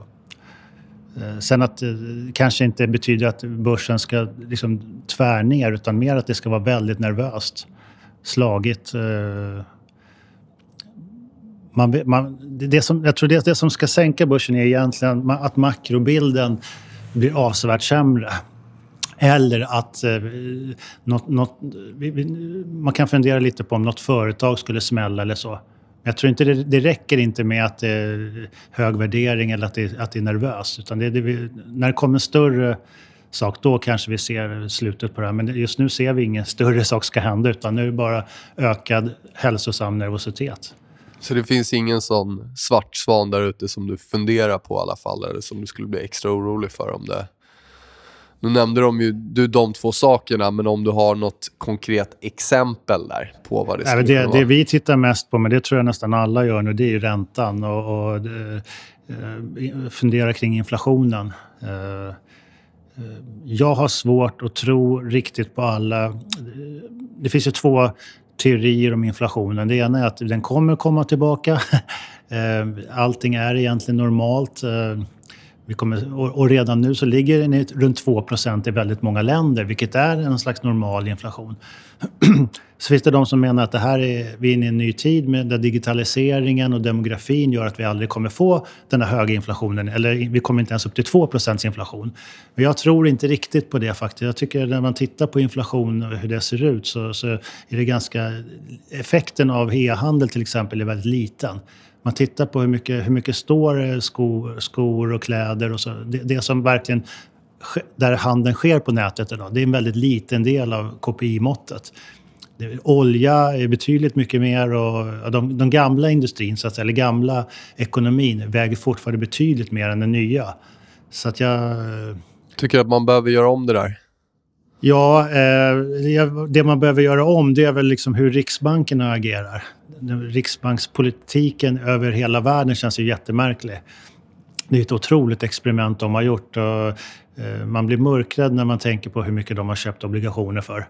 Eh, sen att det kanske inte betyder att börsen ska liksom tvär ner utan mer att det ska vara väldigt nervöst. Slagigt. Eh, man, man, det som, jag tror det, det som ska sänka börsen är egentligen att makrobilden blir avsevärt sämre. Eller att eh, något, något, man kan fundera lite på om något företag skulle smälla eller så. Jag tror inte det, det räcker inte med att det är hög värdering eller att det, att det är nervöst. Utan det, det, när det kommer en större sak, då kanske vi ser slutet på det här. Men just nu ser vi ingen större sak ska hända, utan nu är det bara ökad hälsosam nervositet. Så det finns ingen sån svart svan där ute som du funderar på i alla fall, eller som du skulle bli extra orolig för om det nu nämnde de ju du de två sakerna, men om du har något konkret exempel där på vad det skulle Nej, det, vara. Det vi tittar mest på, men det tror jag nästan alla gör nu, det är ju räntan och, och uh, fundera kring inflationen. Uh, jag har svårt att tro riktigt på alla... Det finns ju två teorier om inflationen. Det ena är att den kommer komma tillbaka. Allting är egentligen normalt. Vi kommer, och redan nu så ligger den runt 2% i väldigt många länder, vilket är en slags normal inflation. så finns det de som menar att det här är, vi är inne i en ny tid med där digitaliseringen och demografin gör att vi aldrig kommer få den här höga inflationen, eller vi kommer inte ens upp till 2 inflation. Men jag tror inte riktigt på det faktiskt. Jag tycker när man tittar på inflation och hur det ser ut så, så är det ganska... Effekten av e-handel till exempel är väldigt liten man tittar på hur mycket, hur mycket står skor, skor och kläder och så. Det, det som verkligen där handeln sker på nätet idag, det är en väldigt liten del av KPI-måttet. Olja är betydligt mycket mer och de, de, gamla industrin, så att eller gamla ekonomin, väger fortfarande betydligt mer än den nya. Så att jag... Tycker att man behöver göra om det där? Ja, eh, det man behöver göra om det är väl liksom hur Riksbanken agerar. Riksbankspolitiken över hela världen känns ju jättemärklig. Det är ett otroligt experiment de har gjort. Och, eh, man blir mörkrädd när man tänker på hur mycket de har köpt obligationer för.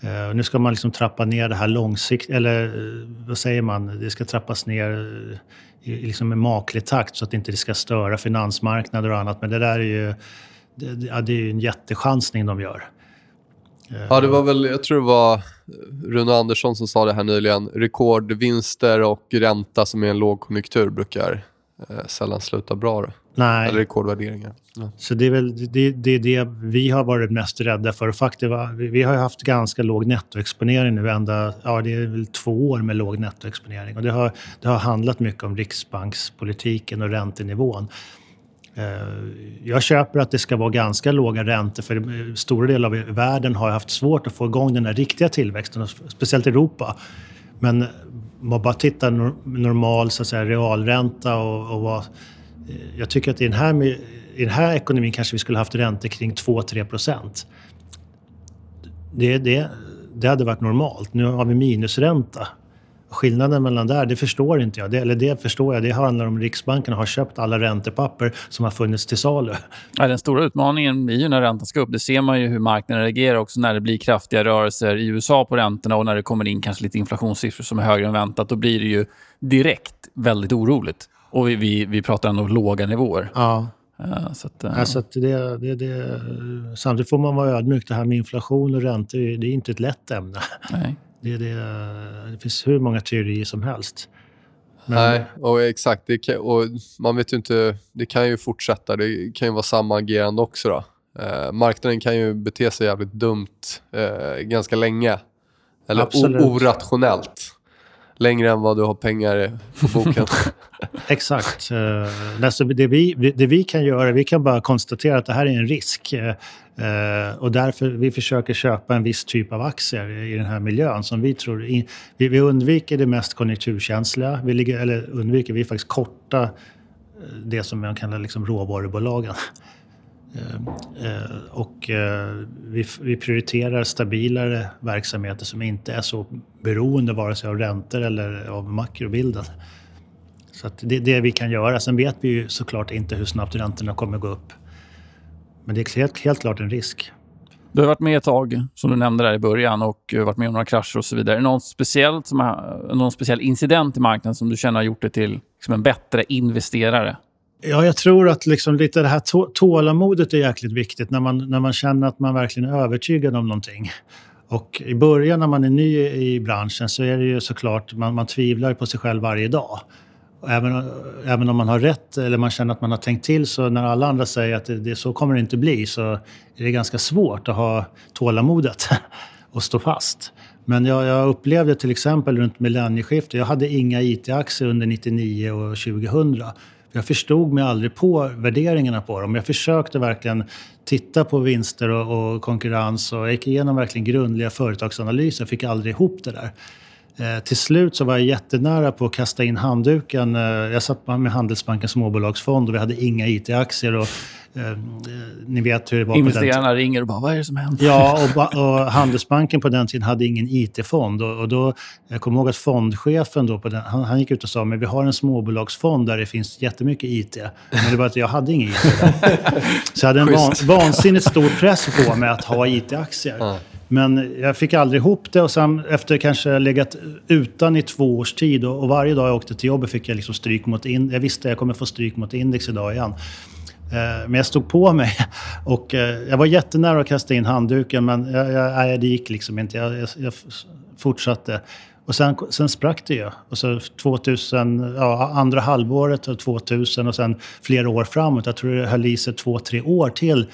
Eh, nu ska man liksom trappa ner det här långsiktigt, eller eh, vad säger man? Det ska trappas ner i, liksom maklig takt så att det inte ska störa finansmarknader och annat. Men det där är ju, det, det är ju en jättechansning de gör. Ja, det var väl, jag tror det var Rune Andersson som sa det här nyligen. Rekordvinster och ränta som är en lågkonjunktur brukar eh, sällan sluta bra. Då. Nej. Eller rekordvärderingar. Ja. Så det är väl det, det, det vi har varit mest rädda för. Faktiskt, vi, vi har haft ganska låg nettoexponering nu ända, ja det är väl två år med låg nettoexponering. Och det har, det har handlat mycket om riksbankspolitiken och räntenivån. Eh, jag köper att det ska vara ganska låga räntor för stora delar av världen har haft svårt att få igång den här riktiga tillväxten, speciellt Europa. Men om man bara tittar normal så att säga, realränta och, och vad... Eh, jag tycker att i den, här, i den här ekonomin kanske vi skulle haft räntor kring 2-3 procent. Det, det, det hade varit normalt. Nu har vi minusränta. Skillnaden mellan där, det förstår inte jag. Det, eller det förstår jag, det handlar om Riksbanken har köpt alla räntepapper som har funnits till salu. Ja, den stora utmaningen blir ju när räntan ska upp. Det ser man ju hur marknaden reagerar också när det blir kraftiga rörelser i USA på räntorna och när det kommer in kanske lite inflationssiffror som är högre än väntat. Då blir det ju direkt väldigt oroligt. Och vi, vi, vi pratar ändå låga nivåer. Ja. Uh, så att, uh... alltså att det, det, det, samtidigt får man vara ödmjuk. Det här med inflation och räntor, det är inte ett lätt ämne. Nej. Det, det, det finns hur många teorier som helst. Men... Nej, och exakt. Det kan, och man vet ju inte, det kan ju fortsätta. Det kan ju vara samma agerande också. Då. Eh, marknaden kan ju bete sig jävligt dumt eh, ganska länge. Eller orationellt. Längre än vad du har pengar på boken. Exakt. Eh, det, vi, det vi kan göra, vi kan bara konstatera att det här är en risk. Eh, eh, och därför vi försöker köpa en viss typ av aktier i den här miljön som vi tror... In, vi, vi, undviker det mest konjunkturkänsliga. Vi ligger, eller undviker, vi är faktiskt korta det som man kallar liksom råvarubolagen. Eh, eh, och eh, vi prioriterar stabilare verksamheter som inte är så beroende vare sig av räntor eller av makrobilden. Så det är det vi kan göra. Sen vet vi ju såklart inte hur snabbt räntorna kommer gå upp. Men det är helt, helt klart en risk. Du har varit med ett tag, som du nämnde där i början, och varit med om några krascher och så vidare. Är det någon, speciellt som har, någon speciell incident i marknaden som du känner har gjort dig till liksom en bättre investerare? Ja, jag tror att liksom lite det här tålamodet är jäkligt viktigt när man, när man känner att man verkligen är övertygad om någonting. Och i början när man är ny i branschen så är det ju såklart, man, man tvivlar på sig själv varje dag. Även, även om man har rätt eller man känner att man har tänkt till så när alla andra säger att det, det så kommer det inte bli så är det ganska svårt att ha tålamodet och stå fast. Men jag, jag upplevde till exempel runt millennieskiftet, jag hade inga IT-aktier under 99 och 2000. Jag förstod mig aldrig på värderingarna på dem. Jag försökte verkligen titta på vinster och, och konkurrens och jag gick igenom verkligen grundliga företagsanalyser. Jag fick aldrig ihop det där. Eh, till slut så var jag jättenära på att kasta in handduken. Eh, jag satt med Handelsbankens småbolagsfond och vi hade inga IT-aktier. Och, eh, ni vet hur det var Investerarna ringer och bara, vad är det som händer? Ja, och, och Handelsbanken på den tiden hade ingen IT-fond. Och, och, då, jag kommer ihåg att fondchefen då på den, han, han, gick ut och sa, men vi har en småbolagsfond där det finns jättemycket IT. Men det var att jag hade ingen IT. så jag hade en van, vansinnigt stor press på mig att ha IT-aktier. Ja. Men jag fick aldrig ihop det och sen efter kanske legat utan i två års tid och, och varje dag jag åkte till jobbet fick jag liksom stryk mot index. Jag visste att jag kommer få stryk mot index idag igen. Eh, men jag stod på mig och eh, jag var jättenära att kasta in handduken men jag, jag, nej, det gick liksom inte. Jag, jag, jag fortsatte. Och sen, sen sprack det ju. Och så 2000, ja, andra halvåret av 2000 och sen flera år framåt. Jag tror det höll i sig två, tre år till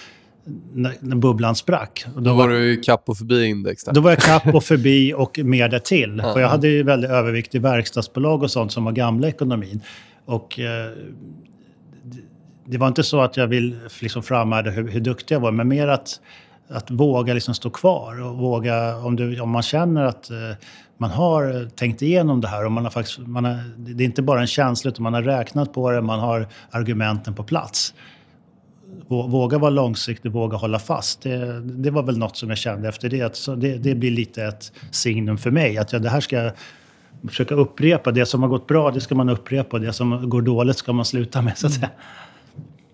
när, när bubblan sprack. Och då, då var, var du kapp och förbi index? Där. Då var jag kapp och förbi och mer därtill. För jag hade ju väldigt övervikt i verkstadsbolag och sånt som var gamla ekonomin. Och eh, det var inte så att jag vill liksom framhärda hur, hur duktig jag var, men mer att, att våga liksom stå kvar. Och våga, om, du, om man känner att eh, man har tänkt igenom det här och man har faktiskt, man har, det är inte bara en känsla utan man har räknat på det, man har argumenten på plats våga vara långsiktig, våga hålla fast. Det, det, var väl något som jag kände efter det. Så det, det blir lite ett signum för mig. Att jag, det här ska jag försöka upprepa. Det som har gått bra, det ska man upprepa. Det som går dåligt ska man sluta med, så att säga.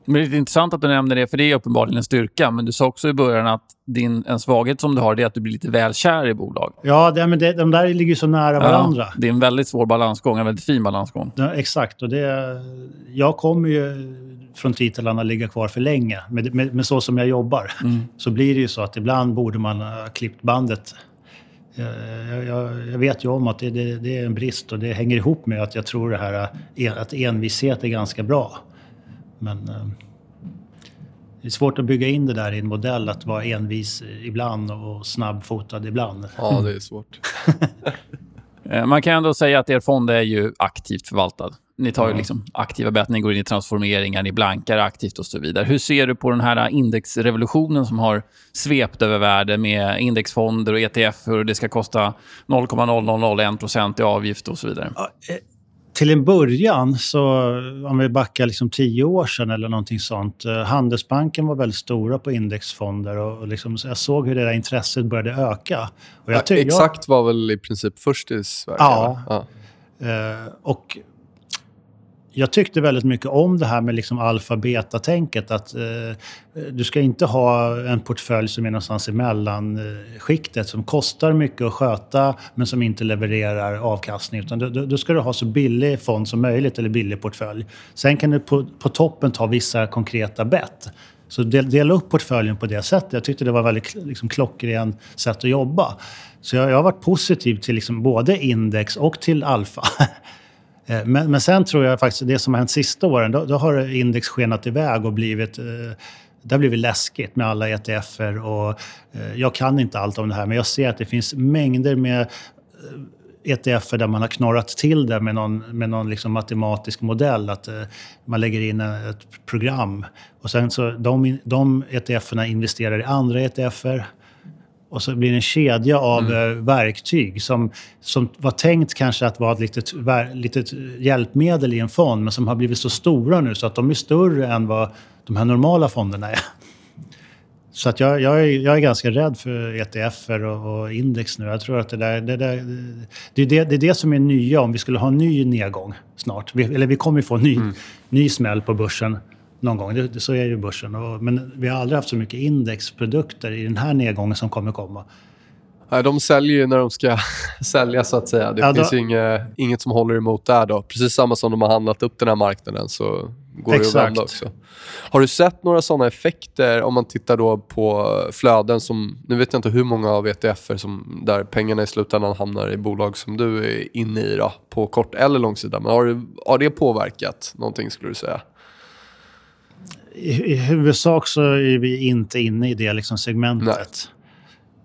Men det är intressant att du nämner det, för det är uppenbarligen en styrka. Men du sa också i början att din, en svaghet som du har är att du blir lite väl kär i bolag. Ja, det, men det, de där ligger så nära varandra. det är en väldigt svår balansgång, en väldigt fin balansgång. Ja, exakt. Och det, jag kommer ju från titlarna ligga kvar för länge. Men, med, med så som jag jobbar mm. så blir det ju så att ibland borde man ha klippt bandet. Jag, jag, jag vet ju om att det, det, det, är en brist och det hänger ihop med att jag tror det här att envishet är ganska bra. Men eh, det är svårt att bygga in det där i en modell, att vara envis ibland och snabbfotad ibland. Ja, det är svårt. Eh, man kan ändå säga att er fond är ju aktivt förvaltad. Ni tar ju liksom aktiva bet, ni går in i transformeringar, ni blankar aktivt och så vidare. Hur ser du på den här indexrevolutionen som har svept över världen med indexfonder och ETF, hur det ska kosta 0,0001% i avgift och så vidare? Till en början, så om vi backar liksom tio år sedan eller någonting sånt. Eh, Handelsbanken var väldigt stora på indexfonder och, och liksom, jag såg hur det där intresset började öka. Och jag, ja, exakt var väl i princip först i Sverige? Ja. ja. Uh, och jag tyckte väldigt mycket om det här med liksom alfa-beta-tänket. Att eh, du ska inte ha en portfölj som är någonstans i mellanskiktet som kostar mycket att sköta men som inte levererar avkastning. Utan då, då ska du ha så billig fond som möjligt eller billig portfölj. Sen kan du på, på toppen ta vissa konkreta bett. Så del, dela upp portföljen på det sättet. Jag tyckte det var ett väldigt liksom, klockren sätt att jobba. Så jag, jag har varit positiv till liksom både index och till alfa. Eh, men, men sen tror jag faktiskt det som har hänt sista åren, då, då har index skenat iväg och blivit eh, det har blivit läskigt med alla ETFer och eh, jag kan inte allt om det här men jag ser att det finns mängder med eh, ETFer där man har knorrat till det med någon, med någon liksom matematisk modell. Att man lägger in ett program och sen så de, de ETFerna investerar i andra ETFer och så blir det en kedja av mm. Eh, verktyg som, som var tänkt kanske att vara ett litet, litet hjälpmedel i en fond men som har blivit så stora nu så att de är större än vad de här normala fonderna är. Så att jag, jag, är, jag är ganska rädd för ETFer och, och index nu. Jag tror att det där, det, där, det, är det, det är det som är nya om vi skulle ha en ny nedgång snart. Vi, eller vi kommer få en ny, mm. ny smäll på börsen någon gång. Det, så är ju börsen. Och, men vi har aldrig haft så mycket indexprodukter i den här nedgången som kommer komma. Nej, de säljer ju när de ska sälja så att säga. Det ja, finns då... inget, inget som håller emot där då. Precis samma som de har handlat upp den här marknaden så går Exakt. det att vända också. Har du sett några sådana effekter om man tittar då på flöden som... Nu vet jag inte hur många av ETFer som, där pengarna i slutändan hamnar i bolag som du är inne i då, på kort eller lång sida. Men har, har det påverkat någonting skulle du säga? I, huvudsak så är vi inte inne i det liksom segmentet. Nej.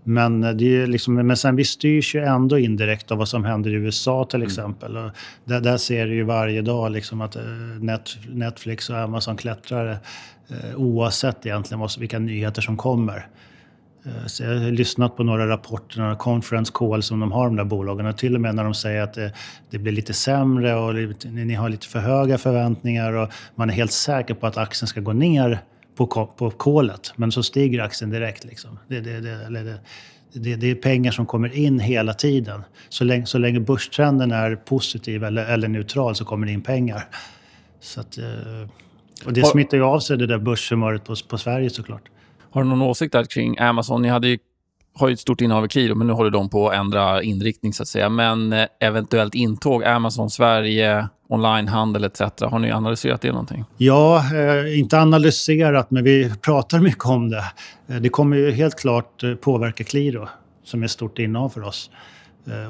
Men, det är liksom, men sen vi styrs ju ändå indirekt av vad som händer i USA till mm. exempel. Och där, där ser du ju varje dag liksom att eh, Net, Netflix och Amazon klättrar eh, oavsett egentligen vad, vilka nyheter som kommer. Eh, så jag har lyssnat på några rapporter, några conference call som de har, de där bolagen. Och till och med när de säger att det, det blir lite sämre och ni har lite för höga förväntningar och man är helt säker på att aktien ska gå ner på, på kolet. Men så stiger aktien direkt. Liksom. Det, det, det, det, det, är pengar som kommer in hela tiden. Så länge, så länge börstrenden är positiv eller, eller neutral så kommer det in pengar. Så att, eh, och det smittar ju av sig det där börshumöret på, på Sverige såklart. Har du någon åsikt där kring Amazon? Ni hade ju, har ju ett stort innehav i Qliro, men nu håller de på att ändra inriktning så att säga. Men eh, eventuellt intåg Amazon Sverige, onlinehandel etc. Har ni analyserat det någonting? Ja, eh, inte analyserat, men vi pratar mycket om det. Eh, det kommer ju helt klart eh, påverka Qliro, som är ett stort innehav för oss.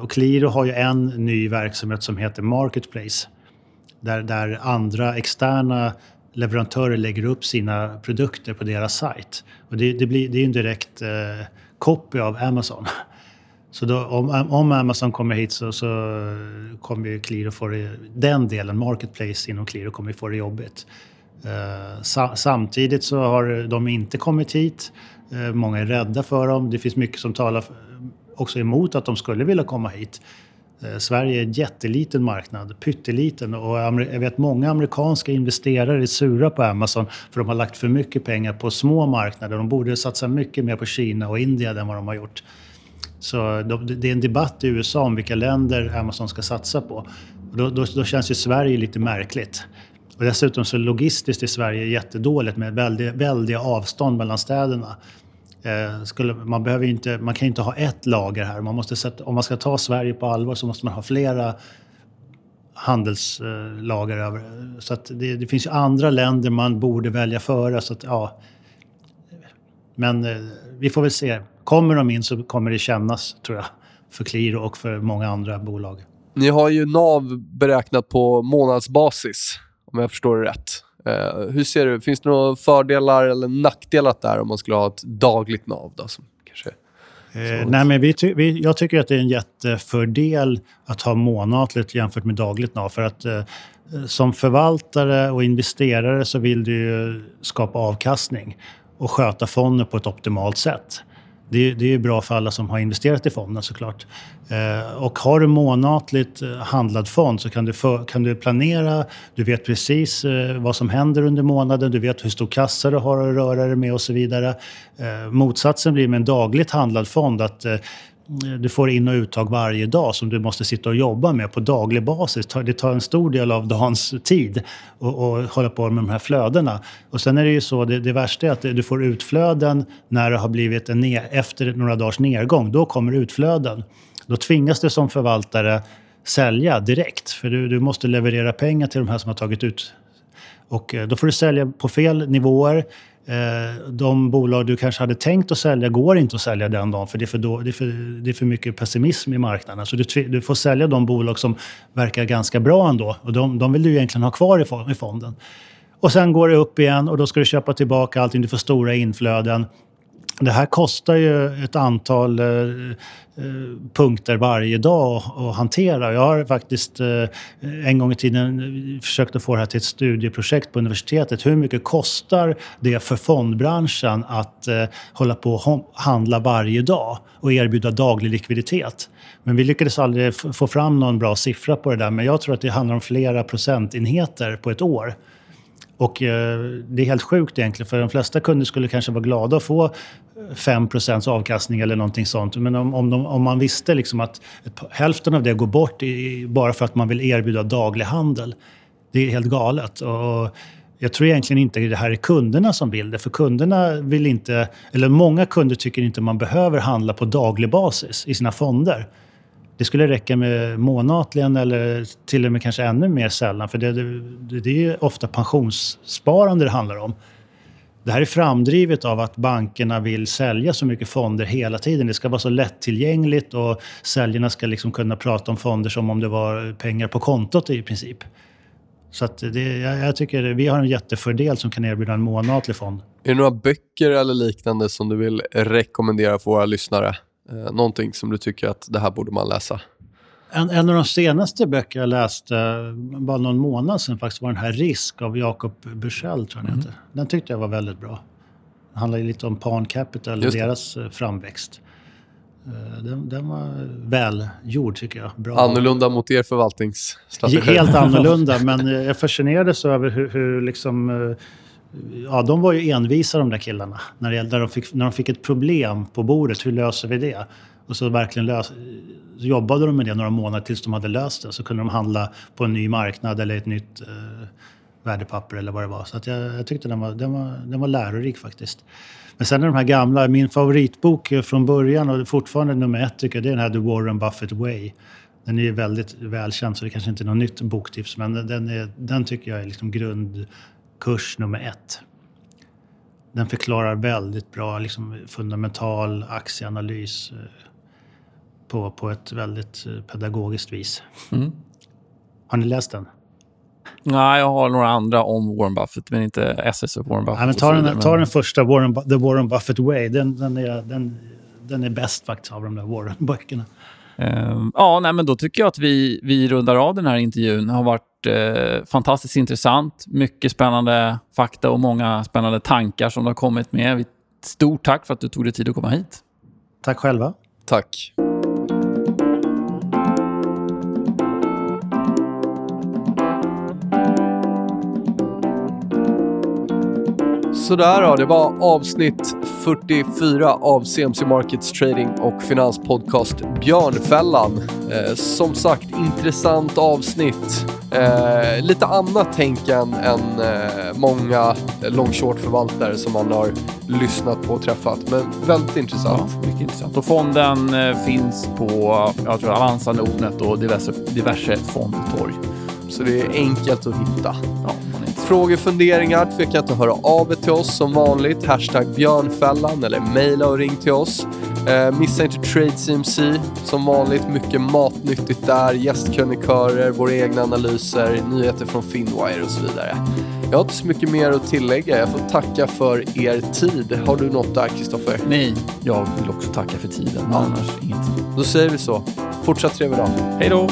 Och Qliro har ju en ny verksamhet som heter Marketplace. Där, där andra externa leverantörer lägger upp sina produkter på deras sajt. Och det, det, blir, det är en direkt eh, copy av Amazon. Så då, om, om, Amazon kommer hit så, så kommer ju Qliro få det, den delen, Marketplace inom Qliro, kommer få det jobbigt. Eh, sa, samtidigt så har de inte kommit hit. Eh, många är rädda för dem. Det finns mycket som talar också emot att de skulle vilja komma hit. Eh, Sverige är en jätteliten marknad, pytteliten. Och jag vet många amerikanska investerare är sura på Amazon för de har lagt för mycket pengar på små marknader. De borde satsa mycket mer på Kina och Indien än vad de har gjort. Så det är en debatt i USA om vilka länder Amazon ska satsa på. då, då, då känns ju Sverige lite märkligt. Och dessutom så logistiskt är Sverige jättedåligt med väldiga, väldiga avstånd mellan städerna. Eh, skulle, man, behöver inte, man kan inte ha ett lager här. Man måste sätta, om man ska ta Sverige på allvar så måste man ha flera handelslager över. Så att det, det finns ju andra länder man borde välja före. Så att, ja. Men eh, vi får väl se. Kommer de in så kommer det kännas, tror jag, för Qliro och för många andra bolag. Ni har ju NAV beräknat på månadsbasis, om jag förstår det rätt. Eh, hur ser du? Finns det några fördelar eller nackdelar där om man skulle ha ett dagligt nav? Då, som kanske Eh, nej, men vi, ty vi, jag tycker att det är en jättefördel att ha månatligt jämfört med dagligt nav. För att eh, som förvaltare och investerare så vill du skapa avkastning och sköta fonden på ett optimalt sätt. Det, det är bra för alla som har investerat i fonden såklart. Eh, och har du månatligt eh, handlad fond så kan du, för, kan du planera. Du vet precis eh, vad som händer under månaden. Du vet hur stor kassa du har att röra dig med och så vidare. Eh, motsatsen blir med en dagligt handlad fond att eh, Eh, du får in och uttag varje dag som du måste sitta och jobba med på daglig basis. Det tar en stor del av dagens tid att hålla på med de här flödena. Och sen är det ju så, det, det värsta är att du får utflöden när det har blivit en ner, efter några dagars nedgång. Då kommer utflöden. Då tvingas du som förvaltare sälja direkt. För du, du måste leverera pengar till de här som har tagit ut. Och eh, då får du sälja på fel nivåer. Eh, de bolag du kanske hade tänkt att sälja går inte att sälja den dagen för det är för, då, det är för, det är för mycket pessimism i marknaden. Så du, du, får sälja de bolag som verkar ganska bra ändå och de, de vill du egentligen ha kvar i fonden. Och sen går det upp igen och då ska du köpa tillbaka allting. Du får stora inflöden. Det här kostar ju ett antal eh, eh, punkter varje dag att hantera. Jag har faktiskt eh, en gång i tiden eh, försökt att få det här till ett studieprojekt på universitetet. Hur mycket kostar det för fondbranschen att eh, hålla på och handla varje dag och erbjuda daglig likviditet? Men vi lyckades aldrig få fram någon bra siffra på det där. Men jag tror att det handlar om flera procentenheter på ett år. Och eh, det är helt sjukt egentligen, för de flesta kunder skulle kanske vara glada att få 5% avkastning eller någonting sånt. Men om, om, de, om man visste liksom att hälften av det går bort i, bara för att man vill erbjuda daglig handel. Det är helt galet. Och jag tror egentligen inte det här är kunderna som vill det. För kunderna vill inte, eller många kunder tycker inte man behöver handla på daglig basis i sina fonder. Det skulle räcka med månatligen eller till och med kanske ännu mer sällan. För det, det, det är ofta pensionssparande det handlar om. Det här är framdrivet av att bankerna vill sälja så mycket fonder hela tiden. Det ska vara så lättillgängligt och säljarna ska liksom kunna prata om fonder som om det var pengar på kontot i princip. Så att det, jag, jag tycker vi har en jättefördel som kan erbjuda en månatlig fond. Är det några böcker eller liknande som du vill rekommendera för våra lyssnare? Eh, någonting som du tycker att det här borde man läsa? En, en av de senaste böcker jag läste, bara någon månad sedan faktiskt, var den här Risk av Jacob Bursell, tror jag mm. heter. Den tyckte jag var väldigt bra. Det handlar lite om Pan Capital och deras eh, framväxt. Eh, den, den, var välgjord tycker jag. Bra. Annorlunda mot er förvaltningsstrategi? Helt annorlunda, men jag fascinerades över hur, hur liksom ja, de var ju envisa de där killarna. När, det, när, de fick, när de fick ett problem på bordet, hur löser vi det? Och så verkligen lös, jobbade de med det några månader tills de hade löst det. Så kunde de handla på en ny marknad eller ett nytt eh, värdepapper eller vad det var. Så att jag, jag tyckte den var, den, var, den var lärorik faktiskt. Men sen är de här gamla, min favoritbok från början och fortfarande nummer ett tycker jag, det är den här The Warren Buffett Way. Den är väldigt välkänd så det kanske inte är något nytt boktips men den, är, den tycker jag är liksom grundkurs nummer ett. Den förklarar väldigt bra liksom, fundamental aktieanalys eh, på, på ett väldigt eh, pedagogiskt vis. Mm. Har ni läst den? Nej, jag har några andra om Warren Buffett, men inte SS Warren Buffett. Nej, men ta, den, men... ta den första, Warren, The Warren Buffett Way. Den, den, är, den, den är bäst faktiskt av de där Warren-böckerna. Um, ja, nej, men då tycker jag att vi, vi rundar av den här intervjun. Det har varit eh, fantastiskt intressant. Mycket spännande fakta och många spännande tankar som du har kommit med. Stort tack för att du tog dig tid att komma hit. Tack själva. Tack. Sådär då, det var avsnitt 44 av CMC Markets Trading och Finanspodcast Björnfällan. Eh, som sagt, intressant avsnitt. Eh, lite annat tänk än, än eh, många long short-förvaltare som man har lyssnat på och träffat. Men väldigt intressant. Ja, mycket intressant. Och fonden eh, finns på jag tror Avanza, Nordnet och diverse, diverse fondtorg. Så det är enkelt att hitta. Ja, Frågor, funderingar, tveka inte att höra av er till oss som vanligt. Hashtag björnfällan eller mejla och ring till oss. Eh, missa inte TradeCMC. Som vanligt mycket matnyttigt där. Gästkrönikörer, våra egna analyser, nyheter från Finwire och så vidare. Jag har inte så mycket mer att tillägga. Jag får tacka för er tid. Har du något där, Kristoffer? Nej, jag vill också tacka för tiden. Ja. Annars ingenting. Då säger vi så. Fortsatt trevlig dag. Hej då!